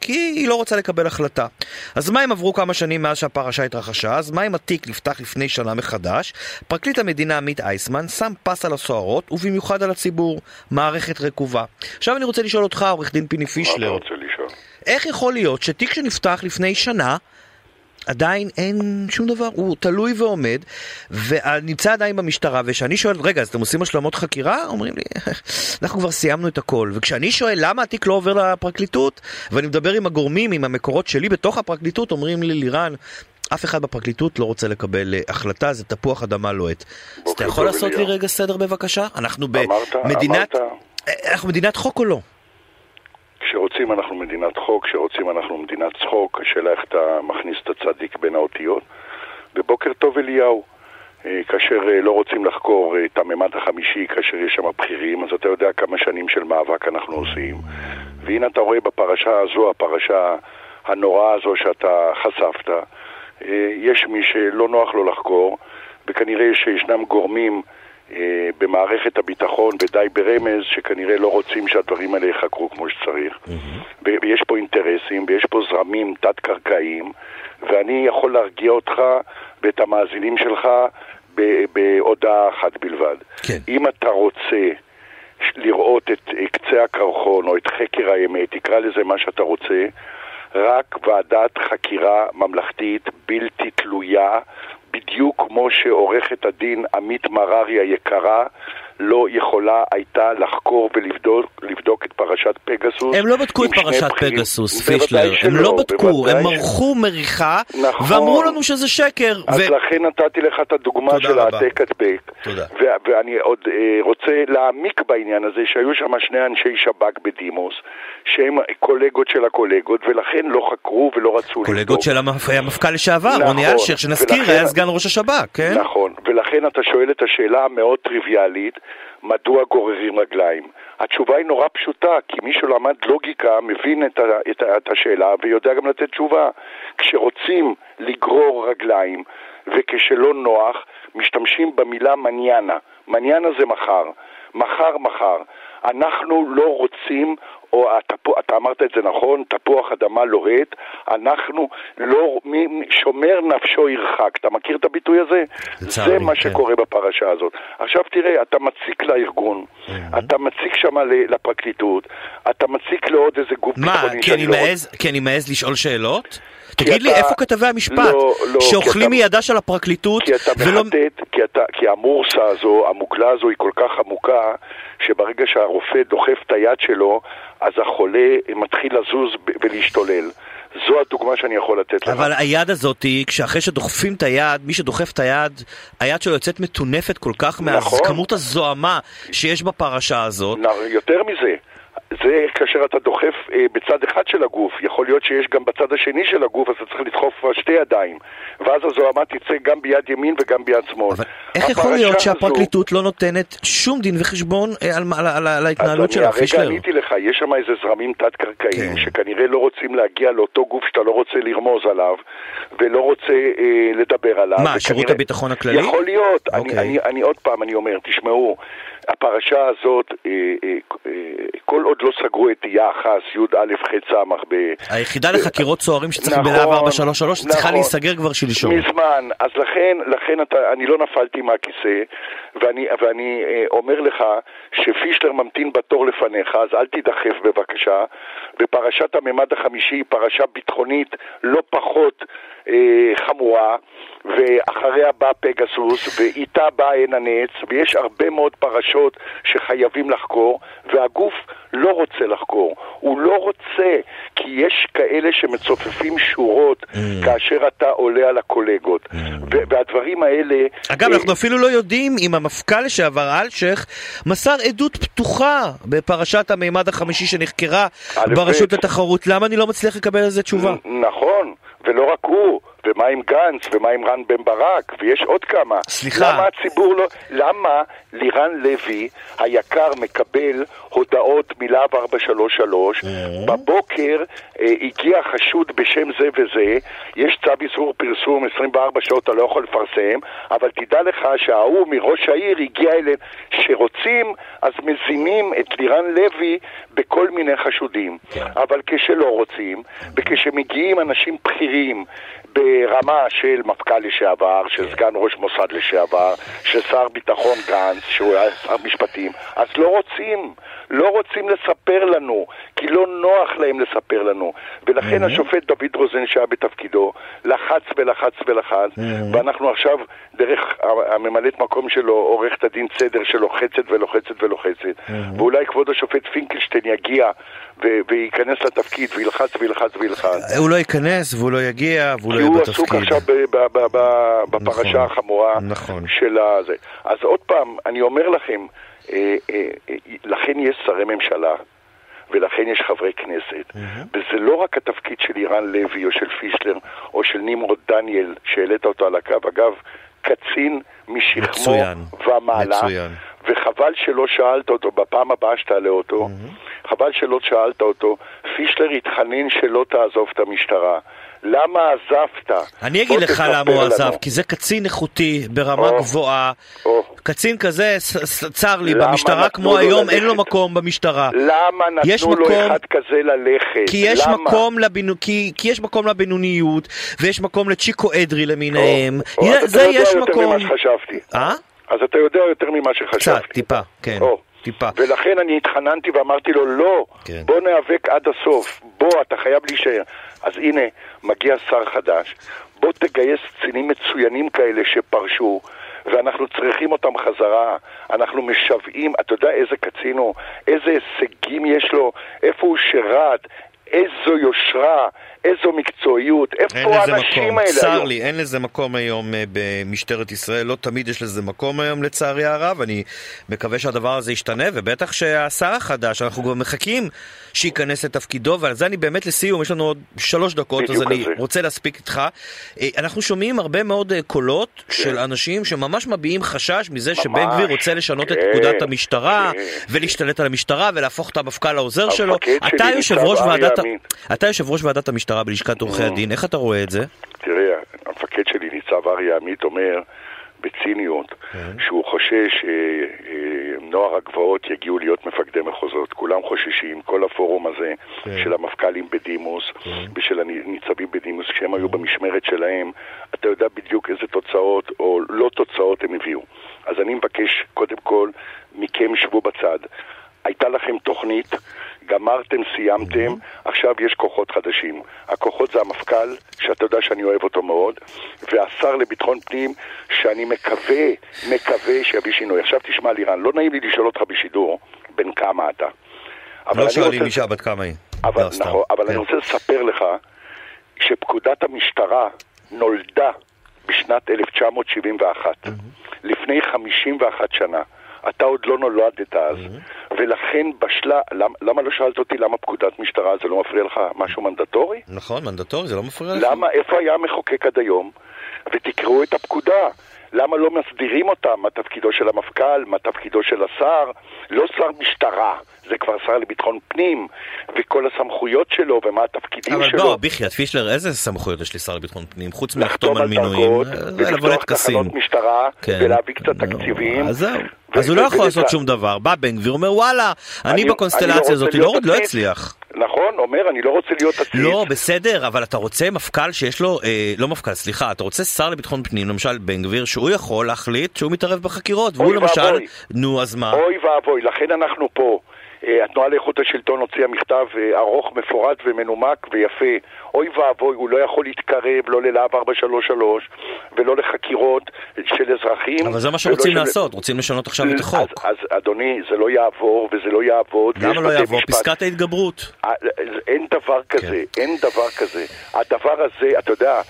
כי היא לא רוצה לקבל החלטה. אז מה אם עברו כמה שנים מאז שהפרשה התרחשה? אז מה אם התיק נפתח לפני שנה מחדש? פרקליט המדינה עמית אייסמן שם פס על הסוהרות, ובמיוחד על הציבור. מערכת רקובה. עכשיו אני רוצה לשאול אותך, עורך דין פיני פישלר. מה אתה רוצה לשאול? איך יכול להיות שתיק שנפתח לפני שנה עדיין אין שום דבר, הוא תלוי ועומד, ונמצא עדיין במשטרה, וכשאני שואל, רגע, אז אתם עושים השלמות חקירה? אומרים לי, אנחנו כבר סיימנו את הכל. וכשאני שואל למה התיק לא עובר לפרקליטות, ואני מדבר עם הגורמים, עם המקורות שלי בתוך הפרקליטות, אומרים לי, לירן, אף אחד בפרקליטות לא רוצה לקבל אה, החלטה, זה תפוח אדמה לוהט. אז אתה יכול לעשות לי רגע סדר בבקשה? אנחנו במדינת... אה, אנחנו מדינת חוק או לא? כשרוצים אנחנו מדינת חוק, כשרוצים אנחנו מדינת צחוק, השאלה איך אתה מכניס את הצדיק בין האותיות. ובוקר טוב אליהו. אה, כאשר אה, לא רוצים לחקור אה, את הממד החמישי, כאשר יש שם בכירים, אז אתה יודע כמה שנים של מאבק אנחנו עושים. והנה אתה רואה בפרשה הזו, הפרשה הנוראה הזו שאתה חשפת, יש מי שלא נוח לו לחקור, וכנראה שישנם גורמים במערכת הביטחון ודי ברמז שכנראה לא רוצים שהדברים האלה ייחקרו כמו שצריך. Mm-hmm. ויש פה אינטרסים ויש פה זרמים תת-קרקעיים, ואני יכול להרגיע אותך ואת המאזינים שלך בהודעה אחת בלבד. כן. אם אתה רוצה לראות את קצה הקרחון או את חקר האמת, תקרא לזה מה שאתה רוצה, רק ועדת חקירה ממלכתית בלתי תלויה בדיוק כמו שעורכת הדין עמית מררי היקרה לא יכולה הייתה לחקור ולבדוק את פרשת פגסוס. הם לא בדקו את פרשת פגסוס, פישלר. הם לא בדקו, הם מרחו מריחה, נכון. ואמרו לנו שזה שקר. אז ו... לכן נתתי לך את הדוגמה של העתק הדבק. תודה. ואני עוד אה, רוצה להעמיק בעניין הזה, שהיו שם שני אנשי שב"כ בדימוס, שהם קולגות של הקולגות, ולכן לא חקרו ולא רצו לבדוק. קולגות של המפכ"ל לשעבר, נכון, רוני אלשיך, שנזכיר, היה סגן ראש השב"כ, כן? נכון, ולכן אתה שואל את השאלה המאוד טריוויאלית, מדוע גוררים רגליים? התשובה היא נורא פשוטה, כי מי שלמד לוגיקה מבין את, ה, את, ה, את השאלה ויודע גם לתת תשובה. כשרוצים לגרור רגליים וכשלא נוח, משתמשים במילה מניאנה. מניאנה זה מחר. מחר מחר. אנחנו לא רוצים או התפוח, אתה אמרת את זה נכון, תפוח אדמה לוהט, אנחנו לא, מי, שומר נפשו ירחק. אתה מכיר את הביטוי הזה? זה מה כן. שקורה בפרשה הזאת. עכשיו תראה, אתה מציק לארגון, mm-hmm. אתה מציק שם לפרקליטות, אתה מציק לעוד איזה גוף ביטחוני שאני לא... מה, כי אני מעז לשאול שאלות? תגיד לי, איפה כתבי המשפט? לא, לא, שאוכלים מידה של הפרקליטות כי אתה ולא... מחטט, כי, אתה, כי המורסה הזו, המוגלה הזו היא כל כך עמוקה, שברגע שהרופא דוחף את היד שלו, אז החולה מתחיל לזוז ולהשתולל. זו הדוגמה שאני יכול לתת לך. אבל היד הזאת, כשאחרי שדוחפים את היד, מי שדוחף את היד, היד שלו יוצאת מטונפת כל כך נכון. מהכמות הזוהמה שיש בפרשה הזאת. יותר מזה, זה כאשר אתה דוחף אה, בצד אחד של הגוף, יכול להיות שיש גם בצד השני של הגוף, אז אתה צריך לדחוף שתי ידיים, ואז הזוהמה תצא גם ביד ימין וגם ביד שמאל. אבל איך יכול להיות הזו- שהפרקליטות לא נותנת שום דין וחשבון אה, על, על, על, על ההתנהלות אז של אני הרגע פישלר? עניתי לך, יש שם איזה זרמים תת-קרקעיים כן. שכנראה לא רוצים להגיע לאותו גוף שאתה לא רוצה לרמוז עליו ולא רוצה אה, לדבר עליו. מה, וכנראה- שירות הביטחון הכללי? יכול להיות. אני, אוקיי. אני, אני עוד פעם, אני אומר, תשמעו, הפרשה הזאת, אה, אה, אה, כל עוד לא סגרו את יחס, י"א ח' ס' ב... היחידה לחקירות סוהרים שצריך נכון, בלהב 433 צריכה נכון. להיסגר כבר שלשום. מזמן, אז לכן, לכן אתה, אני לא נפלתי מהכיסא, ואני, ואני אה, אומר לך שפישלר ממתין בתור לפניך, אז אל תידחף בבקשה. ופרשת הממד החמישי היא פרשה ביטחונית לא פחות אה, חמורה, ואחריה בא פגסוס, ואיתה בא עין הנץ, ויש הרבה מאוד פרשות שחייבים לחקור, והגוף לא רוצה לחקור. הוא לא רוצה, כי יש כאלה שמצופפים שורות כאשר אתה עולה על הקולגות. ו- והדברים האלה... אגב, אה, אנחנו אפילו לא יודעים אם המפכ"ל לשעבר אלשיך מסר עדות פתוחה בפרשת המימד החמישי שנחקרה ברשות ב'. לתחרות. למה אני לא מצליח לקבל על זה תשובה? נכון, ולא רק הוא, ומה עם גנץ, ומה עם רן בן ברק, ויש עוד כמה. סליחה. למה הציבור לא... למה לירן לוי היקר מקבל הודעות מלהב 433, בבוקר אה, הגיע חשוד בשם זה וזה, יש צו איסור פרסום 24 שעות, אתה לא יכול לפרסם, אבל תדע לך שההוא מראש העיר הגיע אליהם, שרוצים, אז מזינים את לירן לוי בכל מיני חשודים. אבל כשלא רוצים, וכשמגיעים אנשים בכירים ברמה של מפכ"ל לשעבר, של סגן ראש מוסד לשעבר, של שר ביטחון גנץ, שהוא היה שר משפטים, אז לא רוצים, לא רוצים לספר לנו, כי לא נוח להם לספר לנו. ולכן השופט דוד רוזן שהיה בתפקידו, לחץ ולחץ ולחץ, ואנחנו עכשיו, דרך הממלאת מקום שלו, עורכת הדין צדר שלוחצת ולוחצת ולוחצת, ואולי כבוד השופט פינקלשטיין יגיע ו- וייכנס לתפקיד וילחץ וילחץ וילחץ. הוא לא ייכנס והוא לא יגיע והוא לא כי יהיה הוא בתפקיד. עסוק עכשיו ב- ב- ב- בפרשה נכון, החמורה נכון. של הזה. אז עוד פעם, אני אומר לכם, אה, אה, אה, לכן יש שרי ממשלה. ולכן יש חברי כנסת. וזה לא רק התפקיד של אירן לוי או של פישלר או של נמרוד דניאל שהעלית אותו על הקו. אגב, קצין משכמו מצוין, ומעלה. מצוין. וחבל שלא שאלת אותו, בפעם הבאה שתעלה אותו, חבל שלא שאלת אותו, פישלר התחנן שלא תעזוב את המשטרה. למה עזבת? אני אגיד בוא לך למה הוא לנו. עזב, כי זה קצין איכותי ברמה או, גבוהה. או. קצין כזה, צר לי, במשטרה כמו היום אין לו ללכת? מקום במשטרה. למה יש נתנו לו מקום- אחד כזה ללכת? כי יש למה? מקום לבינו... כי, כי יש מקום לבינוניות, ויש מקום לצ'יקו אדרי למיניהם. או, או, יה- אז זה אתה יודע יש יותר מקום. ממה שחשבתי. אה? אז אתה יודע יותר ממה קצת, שחשבתי. טיפה, כן. או. טיפה. ולכן אני התחננתי ואמרתי לו, לא, כן. בוא ניאבק עד הסוף, בוא, אתה חייב להישאר. אז הנה, מגיע שר חדש, בוא תגייס קצינים מצוינים כאלה שפרשו, ואנחנו צריכים אותם חזרה. אנחנו משוועים, אתה יודע איזה קצין הוא, איזה הישגים יש לו, איפה הוא שירת, איזו יושרה, איזו מקצועיות, איפה האנשים מקום, האלה צר היום? לי, אין לזה מקום היום אה, במשטרת ישראל, לא תמיד יש לזה מקום היום לצערי הרב, אני מקווה שהדבר הזה ישתנה, ובטח שהשר החדש, אנחנו כבר מחכים שייכנס לתפקידו, ועל זה אני באמת לסיום, יש לנו עוד שלוש דקות, אז אני זה. רוצה להספיק איתך. אה, אנחנו שומעים הרבה מאוד אה, קולות של אנשים שממש מביעים חשש מזה שבן כן. גביר רוצה לשנות את כן, פקודת המשטרה, כן. ולהשתלט על המשטרה, ולהפוך את המפכ"ל לעוזר שלו. אתה יושב ראש ועדת ה- המשטרה בלשכת עורכי הדין, איך אתה רואה את זה? תראה, המפקד שלי, ניצב אריה עמית, אומר בציניות שהוא חושש שנוער הגבעות יגיעו להיות מפקדי מחוזות. כולם חוששים, כל הפורום הזה של המפכ"לים בדימוס ושל הניצבים בדימוס, כשהם היו במשמרת שלהם, אתה יודע בדיוק איזה תוצאות או לא תוצאות הם הביאו. אז אני מבקש, קודם כל, מכם שבו בצד. הייתה לכם תוכנית, גמרתם, סיימתם, עכשיו יש כוחות חדשים. הכוחות זה המפכ"ל, שאתה יודע שאני אוהב אותו מאוד, והשר לביטחון פנים, שאני מקווה, מקווה שיביא שינוי. עכשיו תשמע לירן, לא נעים לי לשאול אותך בשידור, בן כמה אתה. לא שואלים רוצה- אישה בת כמה היא. אבל, לא. נכון, אבל כן. אני רוצה לספר לך שפקודת המשטרה נולדה בשנת 1971, לפני 51 שנה. אתה עוד לא נולדת אז, ולכן בשלה, למה, למה לא שאלת אותי למה פקודת משטרה זה לא מפריע לך משהו מנדטורי? נכון, מנדטורי, זה לא מפריע לך. למה, איפה היה המחוקק עד היום? ותקראו את הפקודה. למה לא מסדירים אותם? מה תפקידו של המפכ"ל? מה תפקידו של השר? לא שר משטרה, זה כבר שר לביטחון פנים, וכל הסמכויות שלו, ומה התפקידים אבל שלו. בוא, בחייאת פישלר, איזה סמכויות יש לשר לביטחון פנים? חוץ מלחתום לחתום על מינויים, אה, ולפתוח. תחנות משטרה, כן. ולהביא קצת נו, תקציבים. אז זהו. אז הוא לא יכול לעשות שום דבר. בא בן גביר, אומר וואלה, אני לא בקונסטלציה רוצה הזאת לא לא. אצליח. נכון, אומר, אני לא רוצה להיות עציץ. לא, בסדר, אבל אתה רוצה מפכ"ל שיש לו, אה, לא מפכ"ל, סליחה, אתה רוצה שר לביטחון פנים, למשל בן גביר, שהוא יכול להחליט שהוא מתערב בחקירות, והוא למשל, ואבוי. נו, אז מה? אוי ואבוי, לכן אנחנו פה. אה, התנועה לאיכות השלטון הוציאה מכתב אה, ארוך, מפורט ומנומק ויפה. אוי ואבוי, הוא לא יכול להתקרב לא ללהב 433 ולא לחקירות של אזרחים. אבל זה מה שרוצים של- לעשות, רוצים לשנות עכשיו את החוק. אז, אז אדוני, זה לא יעבור וזה לא יעבוד. למה לא יעבור? משפט. פסקת ההתגברות. אה, אין דבר כזה, אין דבר כזה. הדבר הזה, אתה יודע,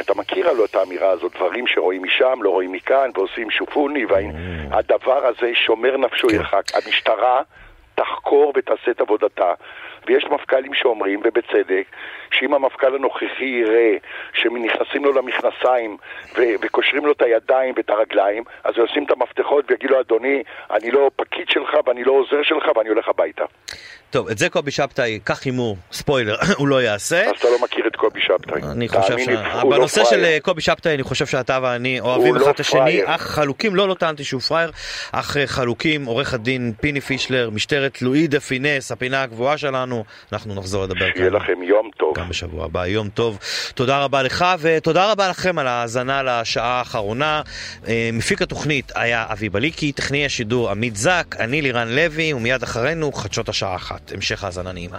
אתה מכיר הלוא את האמירה הזאת, דברים שרואים משם, לא רואים מכאן, ועושים שופוני, והדבר הזה שומר נפשו ירחק. המשטרה תחקור ותעשה את עבודתה. ויש מפכ"לים שאומרים, ובצדק, שאם המפכ"ל הנוכחי יראה שנכנסים לו למכנסיים ו- וקושרים לו את הידיים ואת הרגליים, אז הוא ישים את המפתחות ויגיד לו, אדוני, אני לא פקיד שלך ואני לא עוזר שלך ואני הולך הביתה. טוב, את זה קובי שבתאי, קח הימור, ספוילר, הוא לא יעשה. אז אתה לא מכיר את קובי שבתאי. אני חושב ש... הוא לא בנושא של. אה, קובי שבתאי, אני חושב שאתה ואני אוהבים הוא אחד לא את השני. אך חלוקים, לא, לא טענתי שהוא פראייר, אך אה, חלוקים, עורך הדין פיני פישלר, משטרת לואי דה פינס, הפינה הקבועה שלנו, אנחנו נחזור לדבר שיהיה כאן. לכם יום טוב. גם בשבוע הבא, יום טוב. תודה רבה לך, ותודה רבה לכם על ההאזנה לשעה האחרונה. אה, מפיק התוכנית היה אבי בליקי, טכנאי השידור עמית זק, אני לירן לוי, ומיד אחרינו חדשות השעה אחת. המשך האזנה נעימה.